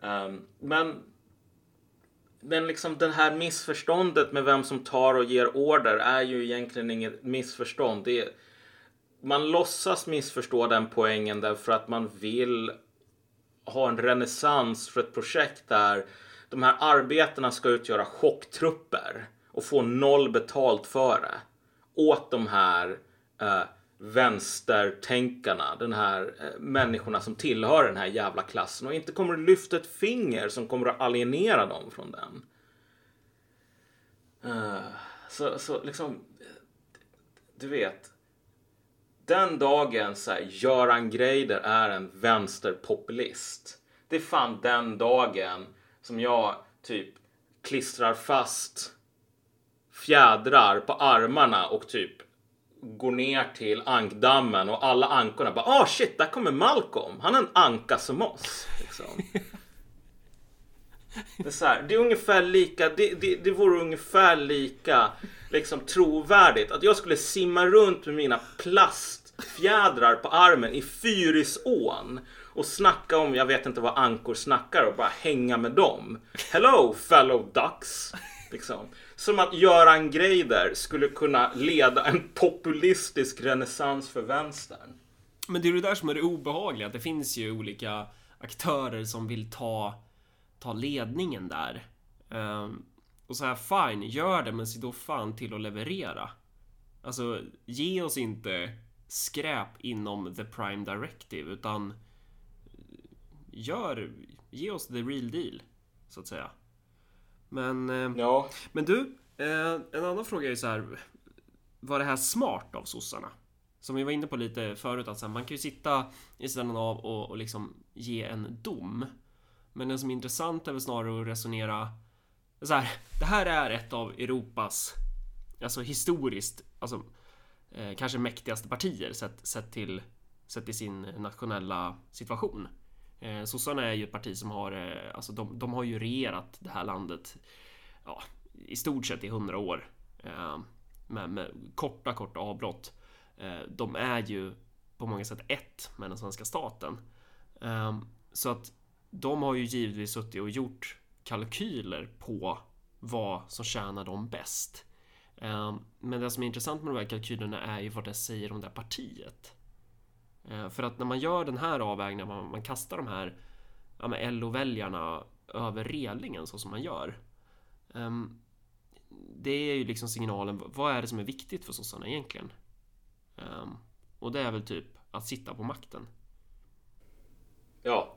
Um, men men liksom det här missförståndet med vem som tar och ger order är ju egentligen inget missförstånd. Det är, man låtsas missförstå den poängen därför att man vill ha en renässans för ett projekt där de här arbetarna ska utgöra chocktrupper och få noll betalt för det. Åt de här eh, vänstertänkarna, den här eh, människorna som tillhör den här jävla klassen och inte kommer att lyfta ett finger som kommer att alienera dem från den. Uh, så, så liksom, eh, du vet. Den dagen så här, Göran Greider är en vänsterpopulist. Det är fan den dagen som jag typ klistrar fast fjädrar på armarna och typ går ner till ankdammen och alla ankorna bara ah shit, där kommer Malcolm. Han är en anka som oss. Liksom. Det är, så här, det är ungefär lika, det, det, det vore ungefär lika liksom trovärdigt att jag skulle simma runt med mina plastfjädrar på armen i Fyrisån och snacka om, jag vet inte vad ankor snackar och bara hänga med dem. Hello fellow ducks. Liksom. Som att Göran Greider skulle kunna leda en populistisk renässans för vänstern. Men det är det där som är det obehagliga. Att det finns ju olika aktörer som vill ta, ta ledningen där. Um, och så här, fine, gör det, men se då fan till att leverera. Alltså, ge oss inte skräp inom the prime directive, utan gör, ge oss the real deal, så att säga. Men, eh, Ja, men du, eh, en annan fråga är ju så här. Var det här smart av sossarna? Som vi var inne på lite förut, att så här, man kan ju sitta i sidan av och, och liksom ge en dom. Men det som är intressant är väl snarare att resonera så här. Det här är ett av Europas, alltså historiskt, alltså eh, kanske mäktigaste partier sett, sett till sett till sin nationella situation. Eh, Sossarna är ju ett parti som har, eh, alltså de, de har ju regerat det här landet ja, i stort sett i hundra år. Eh, med, med korta, korta avbrott. Eh, de är ju på många sätt ett med den svenska staten. Eh, så att de har ju givetvis suttit och gjort kalkyler på vad som tjänar dem bäst. Eh, men det som är intressant med de här kalkylerna är ju vad det säger om det här partiet. Eh, För att när man gör den här avvägningen, man, man kastar de här ja, LO-väljarna över relingen så som man gör. ehm, det är ju liksom signalen. Vad är det som är viktigt för sossarna egentligen? Um, och det är väl typ att sitta på makten. Ja,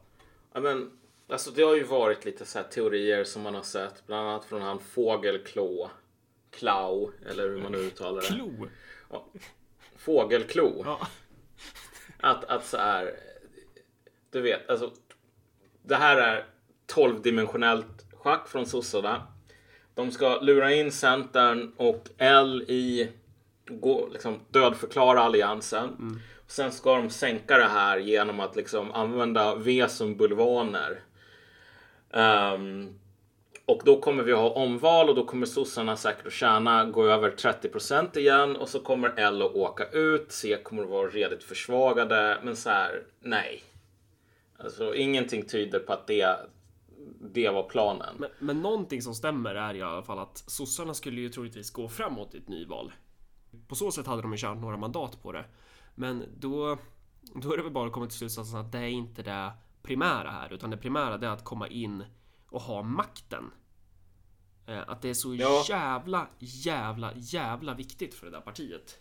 men alltså det har ju varit lite så teorier som man har sett, bland annat från han Fågelklå. Klau, eller hur man nu uttalar det. Klo? Ja. Fågelklo. Ja. Att, att så här, du vet, alltså. Det här är 12-dimensionellt schack från sossarna. De ska lura in Centern och L i gå, liksom, dödförklara alliansen. Mm. Sen ska de sänka det här genom att liksom använda V som bulvaner. Um, och då kommer vi ha omval och då kommer sossarna säkert att tjäna, gå över 30% igen och så kommer L att åka ut. C kommer att vara redigt försvagade. Men så här, nej. Alltså ingenting tyder på att det, det var planen. Men, men någonting som stämmer är i alla fall att sossarna skulle ju troligtvis gå framåt i ett nyval. På så sätt hade de ju tjänat några mandat på det. Men då, då är det väl bara att komma till slutsatsen att det är inte det primära här, utan det primära är att komma in och ha makten. Eh, att det är så Ja. jävla, jävla, jävla viktigt för det där partiet.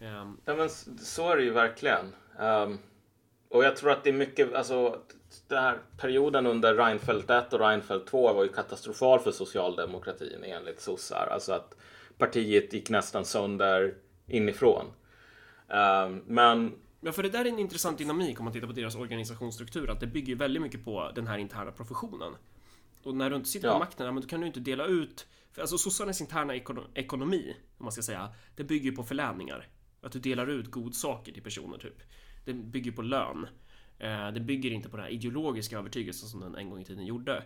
Ehm, Ja, men så är det ju verkligen. Ehm, och jag tror att det är mycket, alltså den här perioden under Reinfeldt 1 och Reinfeldt 2 var ju katastrofal för socialdemokratin enligt sossar. Alltså att partiet gick nästan sönder inifrån. Ehm, men Ja, för det där är en intressant dynamik om man tittar på deras organisationsstruktur, att det bygger väldigt mycket på den här interna professionen. Och när du inte sitter Ja. på makten, men då kan du inte dela ut... För alltså sossarnas interna ekono- ekonomi, om man ska säga, det bygger ju på förläningar. Att du delar ut godsaker till personer, typ. Det bygger på lön. Eh, det bygger inte på den här ideologiska övertygelsen som den en gång i tiden gjorde.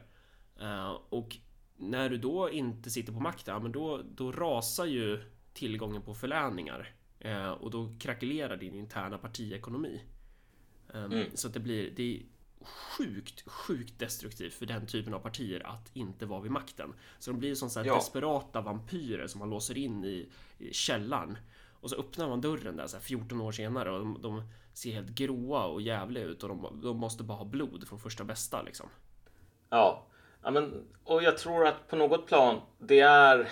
Eh, och när du då inte sitter på makten, men då, då rasar ju tillgången på förläningar. Eh, och då krackelerar din interna partiekonomi. Um, Mm. Så att det blir, det sjukt, sjukt destruktivt för den typen av partier att inte vara vid makten. Så de blir som så här Ja. desperata vampyrer som man låser in i, i källaren. Och så öppnar man dörren där så här 14 år senare och de, de ser helt gråa och jävliga ut och de, de måste bara ha blod från första bästa liksom. Ja, ja men, och jag tror att på något plan det är.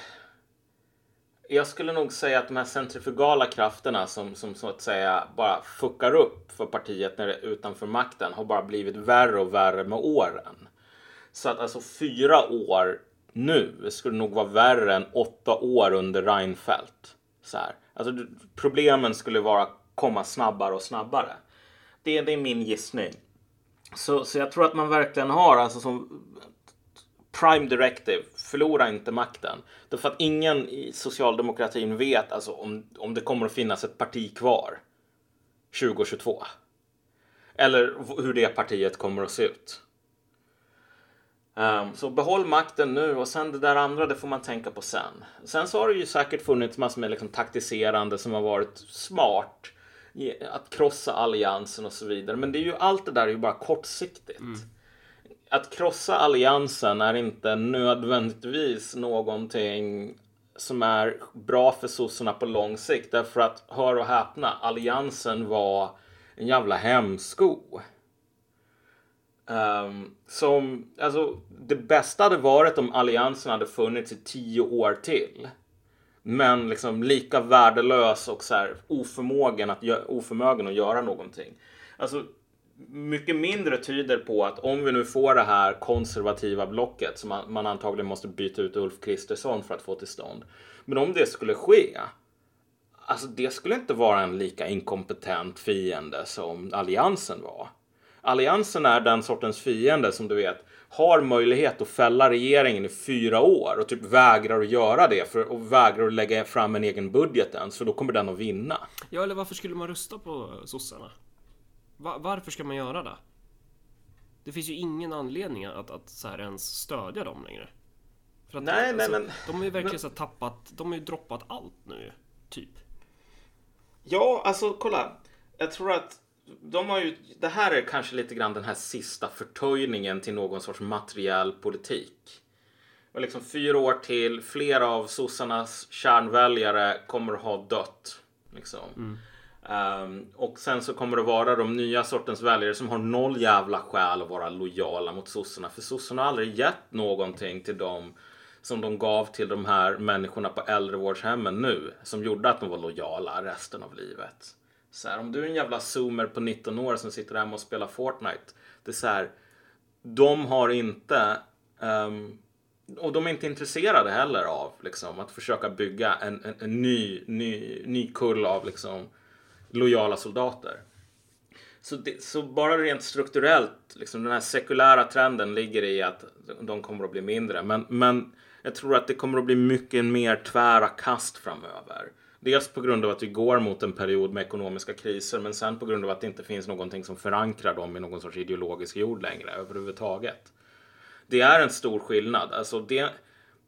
Jag skulle nog säga att de här centrifugala krafterna som, som så att säga bara fuckar upp för partiet när det är utanför makten har bara blivit värre och värre med åren. Så att alltså fyra år nu skulle nog vara värre än åtta år under Reinfeldt. Så här. Alltså, problemen skulle vara komma snabbare och snabbare. Det, det är min gissning. Så, så jag tror att man verkligen har alltså som prime directive, förlora inte makten. Därför att ingen i socialdemokratin vet alltså om, om det kommer att finnas ett parti kvar 2022. Eller hur det partiet kommer att se ut. Um, så behåll makten nu och sen det där andra det får man tänka på sen. Sen så har det ju säkert funnits massor med liksom taktiserande som har varit smart. Att krossa alliansen och så vidare. Men det är ju allt det där är ju bara kortsiktigt. Mm. Att krossa alliansen är inte nödvändigtvis någonting som är bra för sossarna på lång sikt. Därför att, hör och häpna, alliansen var en jävla hämsko. Um, som, alltså, det bästa hade varit om alliansen hade funnits i tio år till. Men liksom lika värdelös och så här oförmågen att, oförmögen att göra någonting. Alltså, mycket mindre tyder på att om vi nu får det här konservativa blocket som man, man antagligen måste byta ut Ulf Kristersson för att få till stånd. Men om det skulle ske. Alltså det skulle inte vara en lika inkompetent fiende som alliansen var. Alliansen är den sortens fiende som du vet har möjlighet att fälla regeringen i fyra år och typ vägrar att göra det för, och vägrar att lägga fram en egen budget ens för då kommer den att vinna. Ja, eller varför skulle man rösta på sossarna? Va- varför ska man göra det? Det finns ju ingen anledning att, att så här ens stödja dem längre. För att, Nej, nej, men- De har ju verkligen men- så tappat, de har ju droppat allt nu, typ. Ja, alltså kolla. Jag tror att de har ju, det här är kanske lite grann den här sista förtöjningen till någon sorts materiell politik. Och liksom fyra år till, flera av sossarnas kärnväljare kommer att ha dött. Liksom. Um, och sen så kommer det vara de nya sortens väljare som har noll jävla skäl att vara lojala mot sossarna. För sossarna har aldrig gett någonting till dem som de gav till de här människorna på äldrevårdshemmen nu som gjorde att de var lojala resten av livet. Så här, om du är en jävla zoomer på 19 år som sitter hemma och spelar Fortnite. Det är så här, de har inte um, och de är inte intresserade heller av liksom, att försöka bygga en, en, en ny, ny, ny kull av liksom, lojala soldater. Så, det, så bara rent strukturellt, liksom, den här sekulära trenden ligger i att de kommer att bli mindre. Men, men jag tror att det kommer att bli mycket mer tvära kast framöver. Dels på grund av att vi går mot en period med ekonomiska kriser, men sen på grund av att det inte finns någonting som förankrar dem i någon sorts ideologisk jord längre överhuvudtaget. Det är en stor skillnad. Alltså det,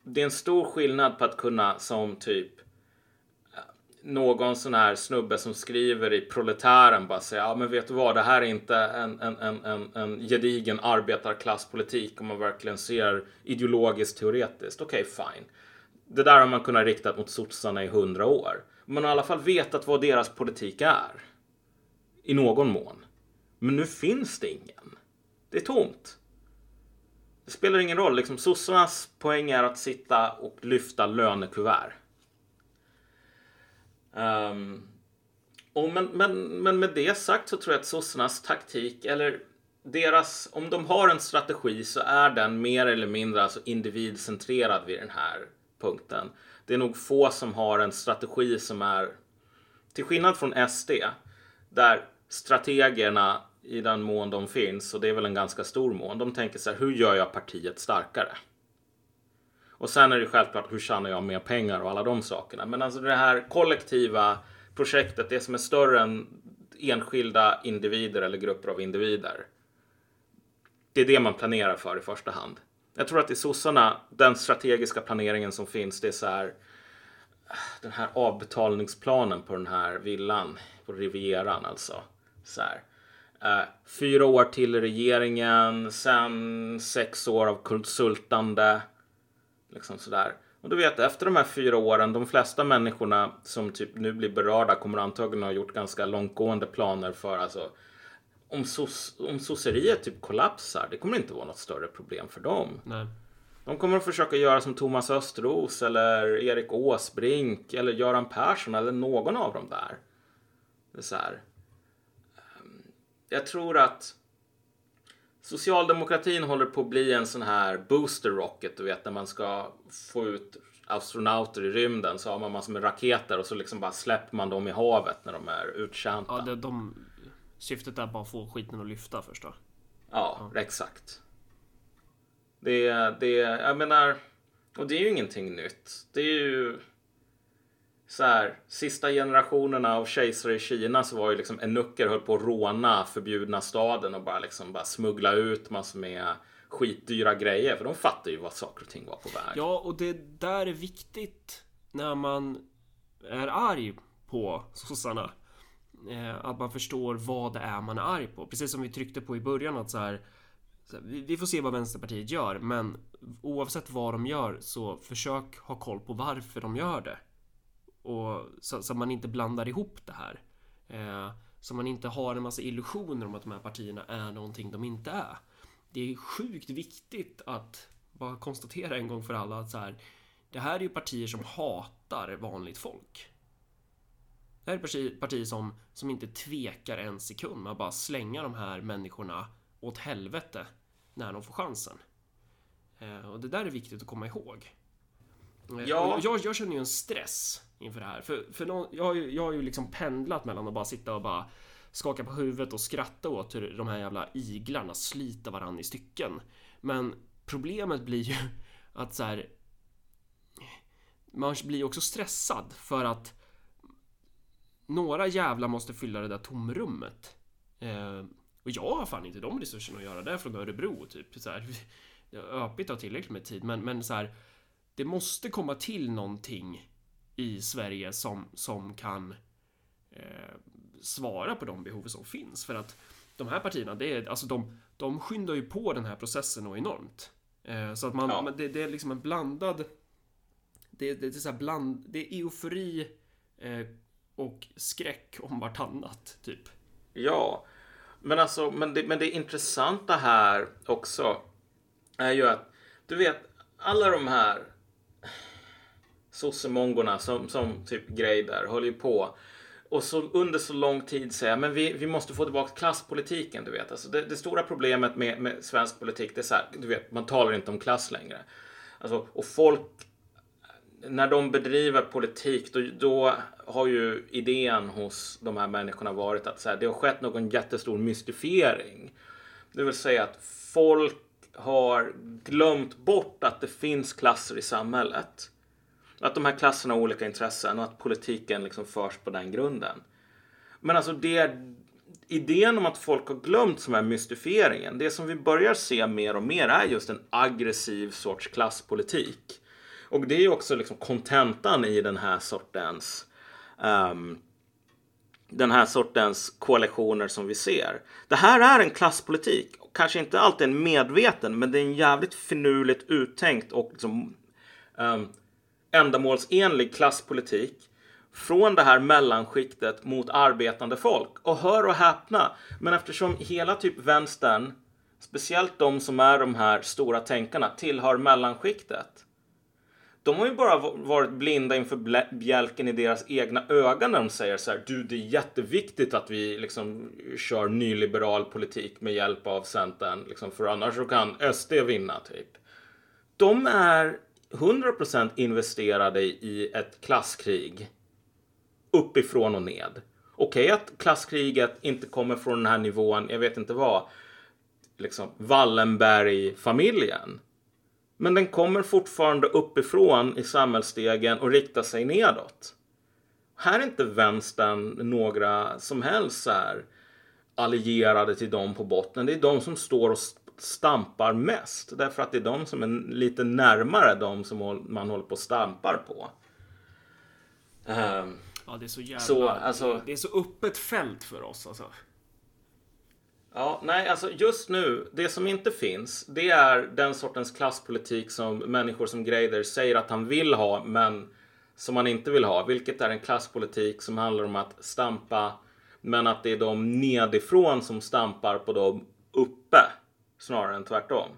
det är en stor skillnad på att kunna som typ någon sån här snubbe som skriver i Proletären bara säga ja men vet du vad det här är inte en, en, en, en, en gedigen arbetarklasspolitik om man verkligen ser ideologiskt teoretiskt. Okej okay, fine. Det där har man kunnat rikta mot sossarna i hundra år. Man har i alla fall vetat vad deras politik är. I någon mån. Men nu finns det ingen. Det är tomt. Det spelar ingen roll. Liksom, sossarnas poäng är att sitta och lyfta lönekuvert. Um, och men, men, men med det sagt så tror jag att sossarnas taktik, eller deras, om de har en strategi så är den mer eller mindre alltså individcentrerad vid den här punkten. Det är nog få som har en strategi som är, till skillnad från SD, där strategerna i den mån de finns, och det är väl en ganska stor mån, de tänker så här, hur gör jag partiet starkare? Och sen är det självklart, hur tjänar jag mer pengar och alla de sakerna. Men alltså det här kollektiva projektet, det som är större än enskilda individer eller grupper av individer. Det är det man planerar för i första hand. Jag tror att i sossarna, den strategiska planeringen som finns, det är så här den här avbetalningsplanen på den här villan på Rivieran alltså. Så här. Eh, fyra år till i regeringen, sen sex år av konsultande. Liksom sådär. Och du vet, efter de här fyra åren, de flesta människorna som typ nu blir berörda kommer antagligen ha gjort ganska långtgående planer för alltså om, sos, om sosseriet typ kollapsar, det kommer inte vara något större problem för dem. Nej. De kommer att försöka göra som Thomas Östros eller Erik Åsbrink eller Göran Persson eller någon av dem där. Det är så här. Ehm, jag tror att Socialdemokratin håller på att bli en sån här booster rocket, du vet när man ska få ut astronauter i rymden så har man massor med raketer och så liksom bara släpper man dem i havet när de är uttjänta. Ja, det, de, syftet är bara att få skiten att lyfta först då. Ja, ja. exakt. Det, det, jag menar, och det är ju ingenting nytt. Det är ju så här, sista generationerna av kejsare i Kina så var ju liksom enucker höll på att råna förbjudna staden och bara liksom bara smuggla ut massor med skitdyra grejer för de fattar ju vad saker och ting var på väg. Ja, och det där är viktigt när man är arg på sossarna. Eh, att man förstår vad det är man är arg på. Precis som vi tryckte på i början att så här, vi får se vad Vänsterpartiet gör, men oavsett vad de gör så försök ha koll på varför de gör det. Och så, så man inte blandar ihop det här. Eh, så man inte har en massa illusioner om att de här partierna är någonting de inte är. Det är sjukt viktigt att bara konstatera en gång för alla att så här, det här är ju partier som hatar vanligt folk. Det här är partier, partier som, som inte tvekar en sekund att bara slänga de här människorna åt helvete när de får chansen. Eh, och det där är viktigt att komma ihåg. Eh, ja. Jag, jag, känner ju en stress inför det här. För, för någon, jag, har ju, jag har ju liksom pendlat mellan att bara sitta och bara skaka på huvudet och skratta åt hur de här jävla iglarna sliter varandra i stycken. Men problemet blir ju att så här, Man blir också stressad för att några jävlar måste fylla det där tomrummet. Eh, och jag har fan inte de resurserna att göra det från Örebro typ. Så här, öpigt har tillräckligt med tid men, men så här, Det måste komma till någonting i Sverige som, som kan eh, svara på de behov som finns. För att de här partierna, det är, alltså de, de skyndar ju på den här processen och enormt. Eh, så att man, ja. det, det, är liksom en blandad... Det, det, det är så bland, det är eufori eh, och skräck om vartannat, typ. Ja, men alltså, men det, men det intressanta här också är ju att du vet, alla de här sossemongorna som, som typ Greider håller ju på och så under så lång tid säga men vi, vi måste få tillbaka klasspolitiken. Du vet. Alltså det, det stora problemet med, med svensk politik det är så här, du vet, man talar inte om klass längre. Alltså, och folk, när de bedriver politik, då, då har ju idén hos de här människorna varit att så här, det har skett någon jättestor mystifiering. Det vill säga att folk har glömt bort att det finns klasser i samhället. Att de här klasserna har olika intressen och att politiken liksom förs på den grunden. Men alltså det idén om att folk har glömt som är mystifieringen. Det som vi börjar se mer och mer är just en aggressiv sorts klasspolitik. Och det är också liksom kontentan i den här sortens um, den här sortens koalitioner som vi ser. Det här är en klasspolitik. Kanske inte alltid en medveten, men det är en jävligt finurligt uttänkt och liksom, um, ändamålsenlig klasspolitik från det här mellanskiktet mot arbetande folk. Och hör och häpna, men eftersom hela typ vänstern, speciellt de som är de här stora tänkarna, tillhör mellanskiktet. De har ju bara varit blinda inför bjälken i deras egna ögon när de säger så här, du det är jätteviktigt att vi liksom kör nyliberal politik med hjälp av Centern, liksom, för annars så kan SD vinna typ. De är 100% investerade i ett klasskrig uppifrån och ned. Okej okay, att klasskriget inte kommer från den här nivån, jag vet inte vad, liksom Wallenberg-familjen. Men den kommer fortfarande uppifrån i samhällsstegen och riktar sig nedåt. Här är inte vänstern några som helst här allierade till dem på botten. Det är de som står och stampar mest. Därför att det är de som är lite närmare de som man håller på och stampar på. Um, ja, det är så jävla... Så, alltså, det är så öppet fält för oss alltså. Ja, nej, alltså just nu, det som inte finns, det är den sortens klasspolitik som människor som Greider säger att han vill ha, men som han inte vill ha. Vilket är en klasspolitik som handlar om att stampa, men att det är de nedifrån som stampar på dem uppe snarare än tvärtom.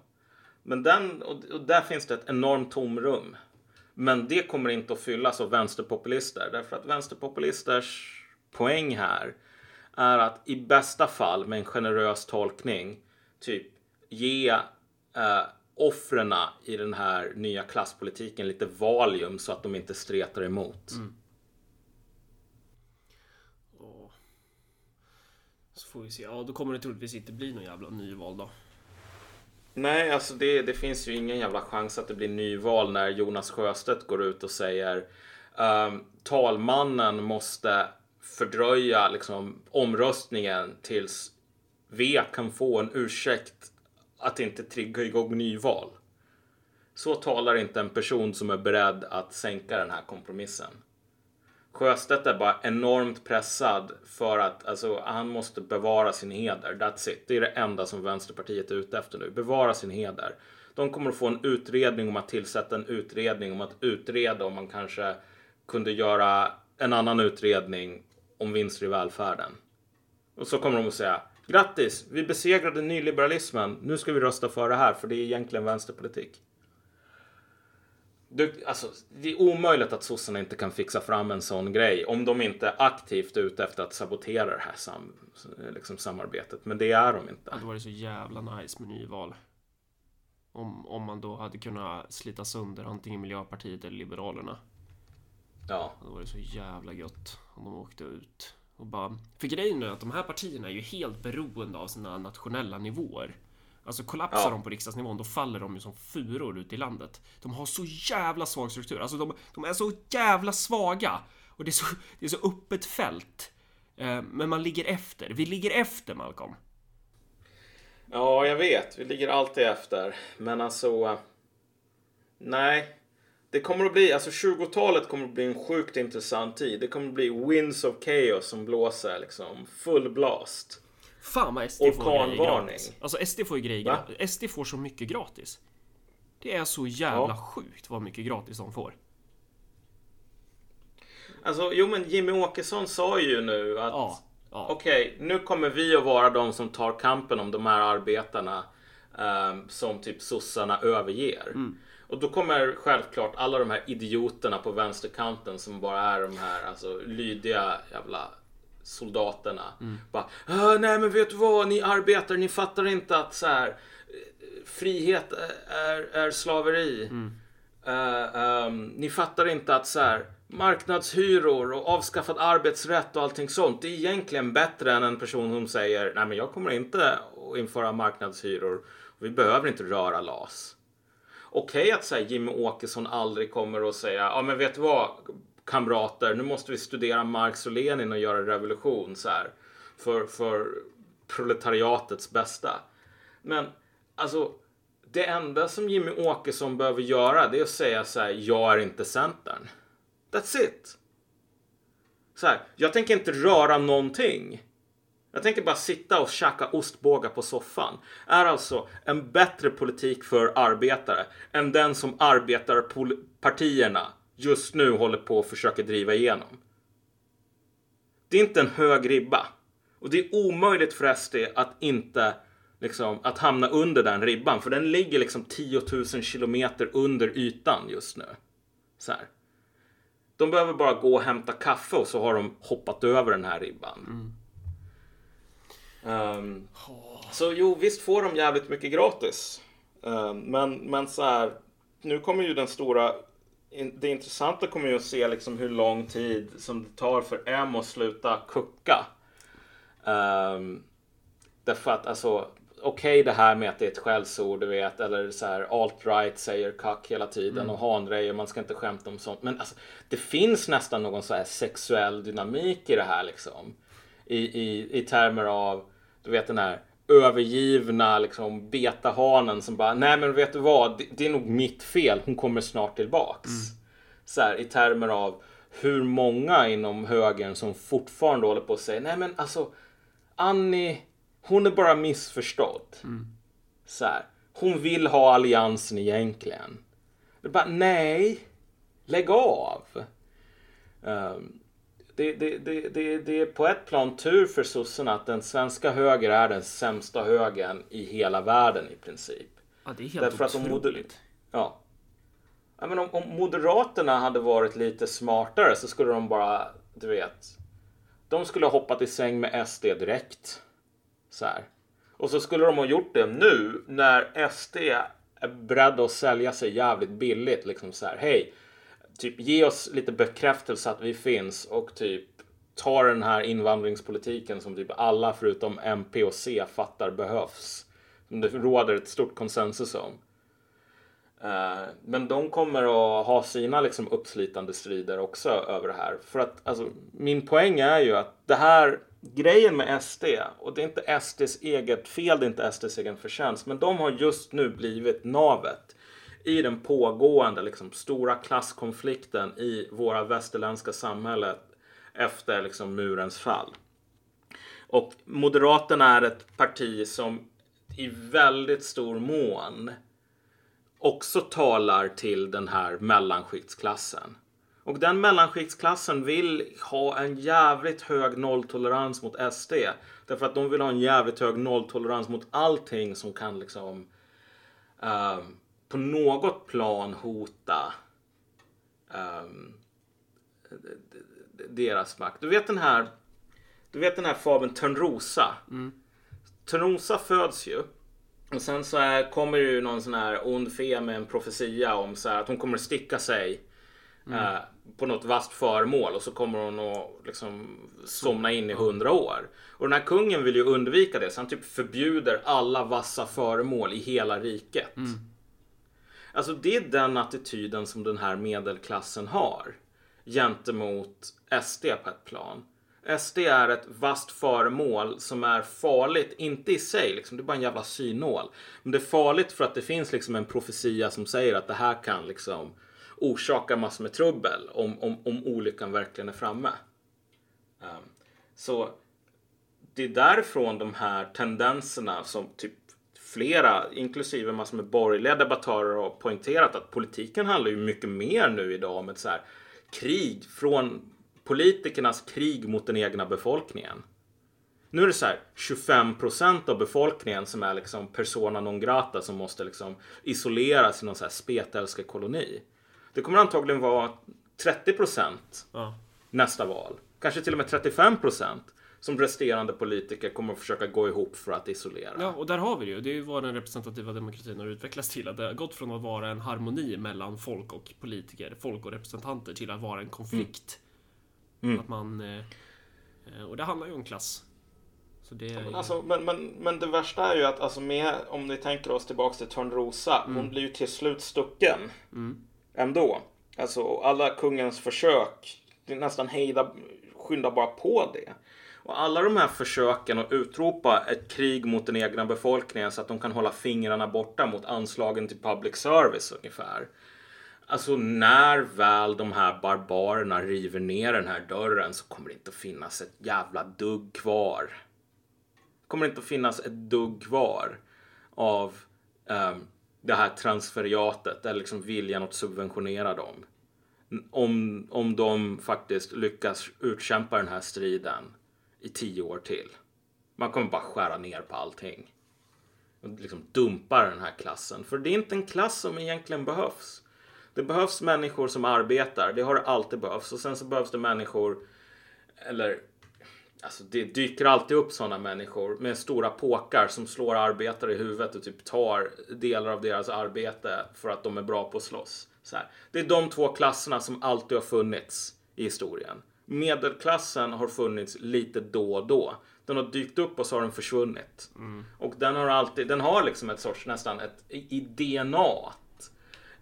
Men den, och där finns det ett enormt tomrum. Men det kommer inte att fyllas av vänsterpopulister därför att vänsterpopulisters poäng här är att i bästa fall med en generös tolkning typ ge eh, offren i den här nya klasspolitiken lite valium så att de inte stretar emot. Mm. Så får vi se. Ja, då kommer det troligtvis inte bli någon jävla nyval då. Nej, alltså det, det finns ju ingen jävla chans att det blir nyval när Jonas Sjöstedt går ut och säger um, talmannen måste fördröja liksom, omröstningen tills V kan få en ursäkt att inte trigga igång nyval. Så talar inte en person som är beredd att sänka den här kompromissen. Sjöstedt är bara enormt pressad för att alltså, han måste bevara sin heder. That's it. Det är det enda som Vänsterpartiet är ute efter nu. Bevara sin heder. De kommer att få en utredning om att tillsätta en utredning om att utreda om man kanske kunde göra en annan utredning om vinster i välfärden. Och så kommer de att säga grattis, vi besegrade nyliberalismen. Nu ska vi rösta för det här för det är egentligen vänsterpolitik. Du, alltså, det är omöjligt att sossarna inte kan fixa fram en sån grej om de inte är aktivt ute efter att sabotera det här sam, liksom, samarbetet. Men det är de inte. Det hade varit så jävla nice med nyval. Om, om man då hade kunnat slita sönder antingen Miljöpartiet eller Liberalerna. Ja. Det hade varit så jävla gött om de åkte ut. Och bara... För grejen är att de här partierna är ju helt beroende av sina nationella nivåer. Alltså kollapsar ja. de på riksdagsnivån, då faller de ju som furor ut i landet. De har så jävla svag struktur. Alltså de, de är så jävla svaga. Och det är så, det är så öppet fält. Eh, men man ligger efter. Vi ligger efter, Malcolm. Ja, jag vet. Vi ligger alltid efter. Men alltså... Nej. Det kommer att bli, alltså 20-talet kommer att bli en sjukt intressant tid. Det kommer att bli winds of chaos som blåser liksom. Full blast. Fan vad SD får grejer gratis. Alltså SD får ju grejer gratis. SD får så mycket gratis. Det är så jävla ja. sjukt vad mycket gratis de får. Alltså, jo men Jimmy Åkesson sa ju nu att ja, ja. okej, okay, nu kommer vi att vara de som tar kampen om de här arbetarna um, som typ sossarna överger. Mm. Och då kommer självklart alla de här idioterna på vänsterkanten som bara är de här alltså, lydiga jävla soldaterna. Mm. Bara, "Ah, nej men vet du vad, ni arbetare, ni fattar inte att så här, eh, frihet är, är slaveri. Mm. Eh, ehm, ni fattar inte att så här, marknadshyror och avskaffad arbetsrätt och allting sånt. Det är egentligen bättre än en person som säger nej men jag kommer inte att införa marknadshyror. Vi behöver inte röra LAS. Okej att säga Jimmy Åkesson aldrig kommer att säga ja men vet du vad kamrater nu måste vi studera Marx och Lenin och göra revolution så här. För, för proletariatets bästa. Men alltså det enda som Jimmy Åkesson behöver göra det är att säga så här, jag är inte Centern. That's it. Så här, jag tänker inte röra någonting. Jag tänker bara sitta och käka ostbågar på soffan. Är alltså en bättre politik för arbetare än den som arbetarpartierna just nu håller på att försöka driva igenom. Det är inte en hög ribba. Och det är omöjligt för SD att inte liksom, att hamna under den ribban. För den ligger liksom 10 000 kilometer under ytan just nu. Så här. De behöver bara gå och hämta kaffe och så har de hoppat över den här ribban. Ehm, så jo, visst får de jävligt mycket gratis. Ehm, men, men så här, nu kommer ju den stora det intressanta kommer ju att se liksom hur lång tid som det tar för M att sluta kucka. Um, därför att alltså, okej det här med att det är ett skällsord, du vet, eller så här alt-right säger kack hela tiden och hanrej och man ska inte skämta om sånt. Men alltså, det finns nästan någon så här sexuell dynamik i det här liksom. I, i, i termer av, du vet den här övergivna liksom betahanen som bara, nej men vet du vad, det, det är nog mitt fel, hon kommer snart tillbaks. Så här, i termer av hur många inom högern som fortfarande håller på att säga, nej men alltså Annie, hon är bara missförstådd. Så här, hon vill ha alliansen egentligen. Det bara, nej, lägg av. Ehm, det, det, det, det, det är på ett plan tur för sossarna att den svenska höger är den sämsta högern i hela världen i princip. Ja, det är helt Därför att de otroligt. Ja. ja men om, om Moderaterna hade varit lite smartare så skulle de bara, du vet. De skulle ha hoppat i säng med SD direkt. Så här. Och så skulle de ha gjort det nu när SD är beredda att sälja sig jävligt billigt. Liksom så här, hej, typ ge oss lite bekräftelse att vi finns och typ ta den här invandringspolitiken som typ alla förutom MP och C fattar behövs. Som det råder ett stort konsensus om. Eh, men de kommer att ha sina liksom uppslitande strider också över det här. För att alltså, min poäng är ju att det här grejen med SD och det är inte SDs eget fel, det är inte SDs egen förtjänst, men de har just nu blivit navet i den pågående liksom, stora klasskonflikten i våra västerländska samhället efter liksom, murens fall. Och Moderaterna är ett parti som i väldigt stor mån också talar till den här mellanskiktsklassen. Och den mellanskiktsklassen vill ha en jävligt hög nolltolerans mot SD. Därför att de vill ha en jävligt hög nolltolerans mot allting som kan liksom uh, på något plan hota d- deras makt. Du vet den här du vet den här fabeln Törnrosa? Törnrosa föds ju. Och sen så är, kommer ju någon sån här ond fe med en profetia om så här, att hon kommer att sticka sig eh, på något vasst föremål och så kommer hon att liksom somna in i hundra år. Och den här kungen vill ju undvika det så han typ förbjuder alla vassa föremål i hela riket. Alltså det är den attityden som den här medelklassen har gentemot SD på ett plan. SD är ett vasst föremål som är farligt, inte i sig, liksom, det är bara en jävla synål. Men det är farligt för att det finns liksom en profetia som säger att det här kan liksom orsaka massor med trubbel om, om, om olyckan verkligen är framme. Um, så det är därifrån de här tendenserna som typ flera, inklusive massor med borgerliga debattörer har poängterat att politiken handlar ju mycket mer nu idag om ett så här krig från politikernas krig mot den egna befolkningen. Nu är det så här 25% av befolkningen som är liksom persona non grata som måste liksom isoleras i någon så här spetälskekoloni. Det kommer antagligen vara 30 Ja. nästa val. Kanske till och med 35 som resterande politiker kommer att försöka gå ihop för att isolera. Ja, och där har vi det ju. Det är ju vad den representativa demokratin har utvecklats till. Att det har gått från att vara en harmoni mellan folk och politiker, folk och representanter, till att vara en konflikt. Mm. Att man... eh, Och det handlar ju om klass. Så det är... Men, alltså, men, men, men det värsta är ju att alltså med, om ni tänker oss tillbaks till Törnrosa, Mm. hon blir ju till slut stucken. Ändå. Alltså alla kungens försök, nästan hejda, skynda bara på det. Och alla de här försöken att utropa ett krig mot den egna befolkningen så att de kan hålla fingrarna borta mot anslagen till public service ungefär. Alltså när väl de här barbarerna river ner den här dörren så kommer det inte att finnas ett jävla dugg kvar. kommer det inte att finnas ett dugg kvar av um, det här transferiatet eller liksom viljan att subventionera dem. Om, om de faktiskt lyckas utkämpa den här striden i tio år till. Man kommer bara skära ner på allting. Och liksom dumpa den här klassen. För det är inte en klass som egentligen behövs. Det behövs människor som arbetar. Det har det alltid behövts. Och sen så behövs det människor, eller Alltså det dyker alltid upp sådana människor med stora påkar som slår arbetare i huvudet och typ tar delar av deras arbete för att de är bra på att slåss. Så här. Det är de två klasserna som alltid har funnits i historien. Medelklassen har funnits lite då och då. Den har dykt upp och så har den försvunnit. Och den har alltid, den har liksom ett sorts nästan ett i DNA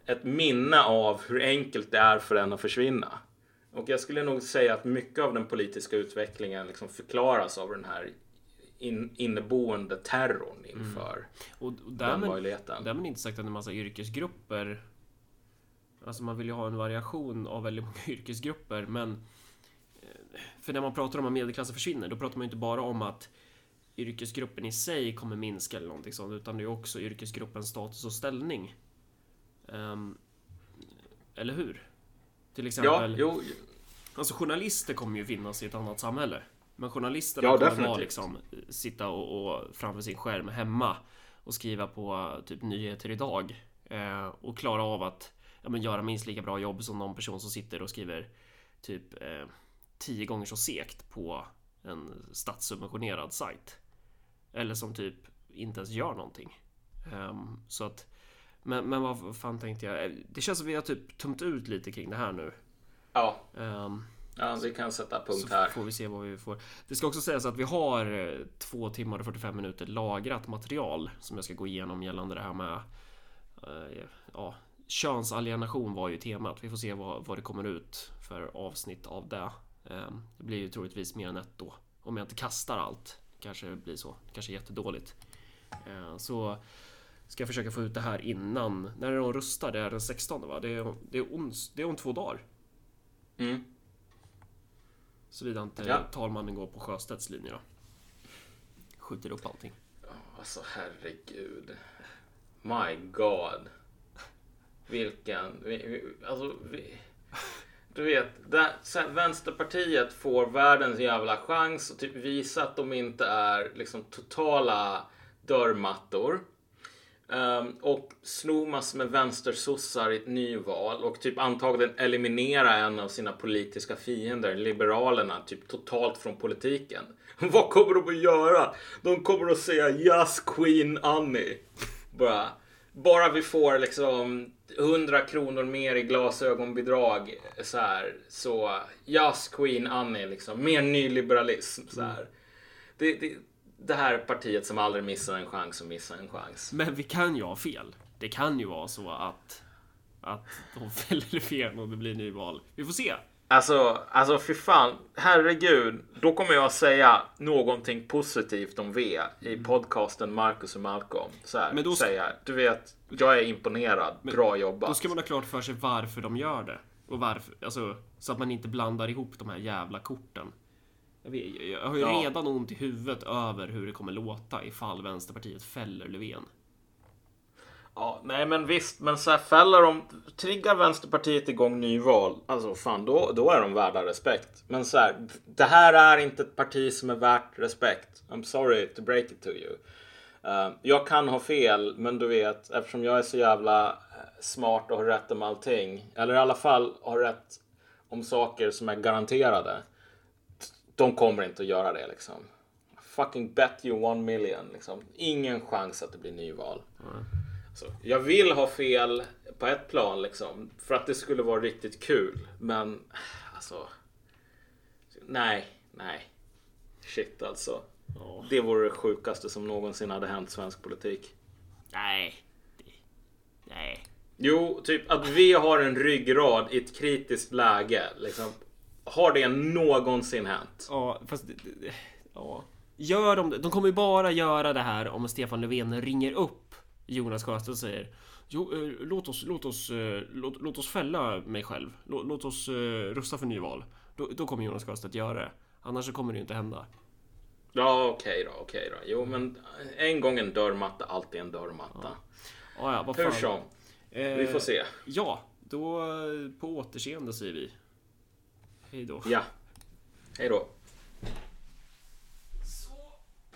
ett minne av hur enkelt det är för den att försvinna. Och jag skulle nog säga att mycket av den politiska utvecklingen liksom förklaras av den här in, inneboende terrorn inför Och, och den möjligheten. därmed inte sagt att en massa yrkesgrupper Alltså man vill ju ha en variation av väldigt många yrkesgrupper men För när man pratar om att medelklassen försvinner då pratar man ju inte bara om att Yrkesgruppen i sig kommer minska eller någonting sånt utan det är också yrkesgruppens status och ställning Ehm, Eller hur? Till Ja, exempel jo, Alltså journalister kommer ju finnas i ett annat samhälle. Men journalisterna Ja, kommer definitivt. vara liksom sitta och, och framför sin skärm hemma och skriva på typ nyheter idag eh, och klara av att ja, men göra minst lika bra jobb som någon person som sitter och skriver typ eh, tio gånger så segt på en statssubventionerad sajt. Eller som typ inte ens gör någonting. Ehm, så att men, men vad fan tänkte jag? Det känns som vi har typ tömt ut lite kring det här nu. ja, Ehm, ja, vi kan sätta punkt så här. får vi se vad vi får. Det ska också sägas att vi har eh, två timmar och 45 minuter lagrat material som jag ska gå igenom gällande det här med eh, ja, könsalienation var ju temat. Vi får se vad, vad det kommer ut för avsnitt av det. Eh, Det blir ju troligtvis mer än ett då. Om jag inte kastar allt. Kanske det blir så. Kanske jättedåligt. Eh, Så ska jag försöka få ut det här innan. När är de röstar? Det är den 16 va? Det är, det är, ons, det är om två dagar. Mm. Såvida inte Ja. talmannen går på Sjöstedts linje då. Skjuter upp allting. Alltså herregud. My God. Vilken... Vi, vi, alltså, vi, du vet, där, så här, Vänsterpartiet får världens jävla chans att typ visa att de inte är liksom totala dörrmattor. Um, och massor med vänstersossar i ett nyval och typ antagligen eliminera en av sina politiska fiender, Liberalerna, typ totalt från politiken. Vad kommer de att göra? De kommer att säga Yes Queen Annie. Bara, bara vi får liksom 100 kronor mer i glasögonbidrag så här, så Yes Queen Annie liksom. Mer nyliberalism så här. Det, det, det här är partiet som aldrig missar en chans och missar en chans. Men vi kan ju ha fel. Det kan ju vara så att att de fäller Löfven och det blir nyval. Vi får se. Alltså, alltså för fan, herregud. Då kommer jag säga någonting positivt om V i podcasten Marcus och Malcolm. Så här, Mm. Men då säga, du vet, jag är imponerad. Bra jobbat. Då ska man ha klart för sig varför de gör det. Och varför, alltså så att man inte blandar ihop de här jävla korten. Jag, vet, jag har ju Ja. redan ont i huvudet över hur det kommer låta ifall Vänsterpartiet fäller Löfven. Ja, nej men visst, men så här fäller de, triggar Vänsterpartiet igång nyval, alltså fan då, då är de värda respekt. Men så här, det här är inte ett parti som är värt respekt. I'm sorry to break it to you. Uh, jag kan ha fel, men du vet, eftersom jag är så jävla eh, smart och har rätt om allting, eller i alla fall har rätt om saker som är garanterade. De kommer inte att göra det liksom. Fucking bet you one million liksom. Ingen chans att det blir nyval. Mm. Så, jag vill ha fel på ett plan liksom. För att det skulle vara riktigt kul. Men alltså. Nej, nej. Shit alltså. Oh. Det vore det sjukaste som någonsin hade hänt svensk politik. Nej. Nej. Jo, typ att vi har en ryggrad i ett kritiskt läge. Liksom. Har det någonsin hänt? Ja, fast... Ja. Gör de De kommer ju bara göra det här om Stefan Löfven ringer upp Jonas Sjöstedt säger Jo, eh, låt oss, låt oss, eh, låt, låt oss fälla mig själv. Låt, låt oss eh, rösta för nyval. Då, då kommer Jonas Sjöstedt göra det. Annars så kommer det ju inte hända. Ja, okej okay då, okej okay då. Jo, men en gång en dörrmatta, alltid en dörrmatta. Ja. Ja, ja, vad fan. Hur som. vi får se. Ja, då på återseende säger vi. Hej då. Ja. Hej då.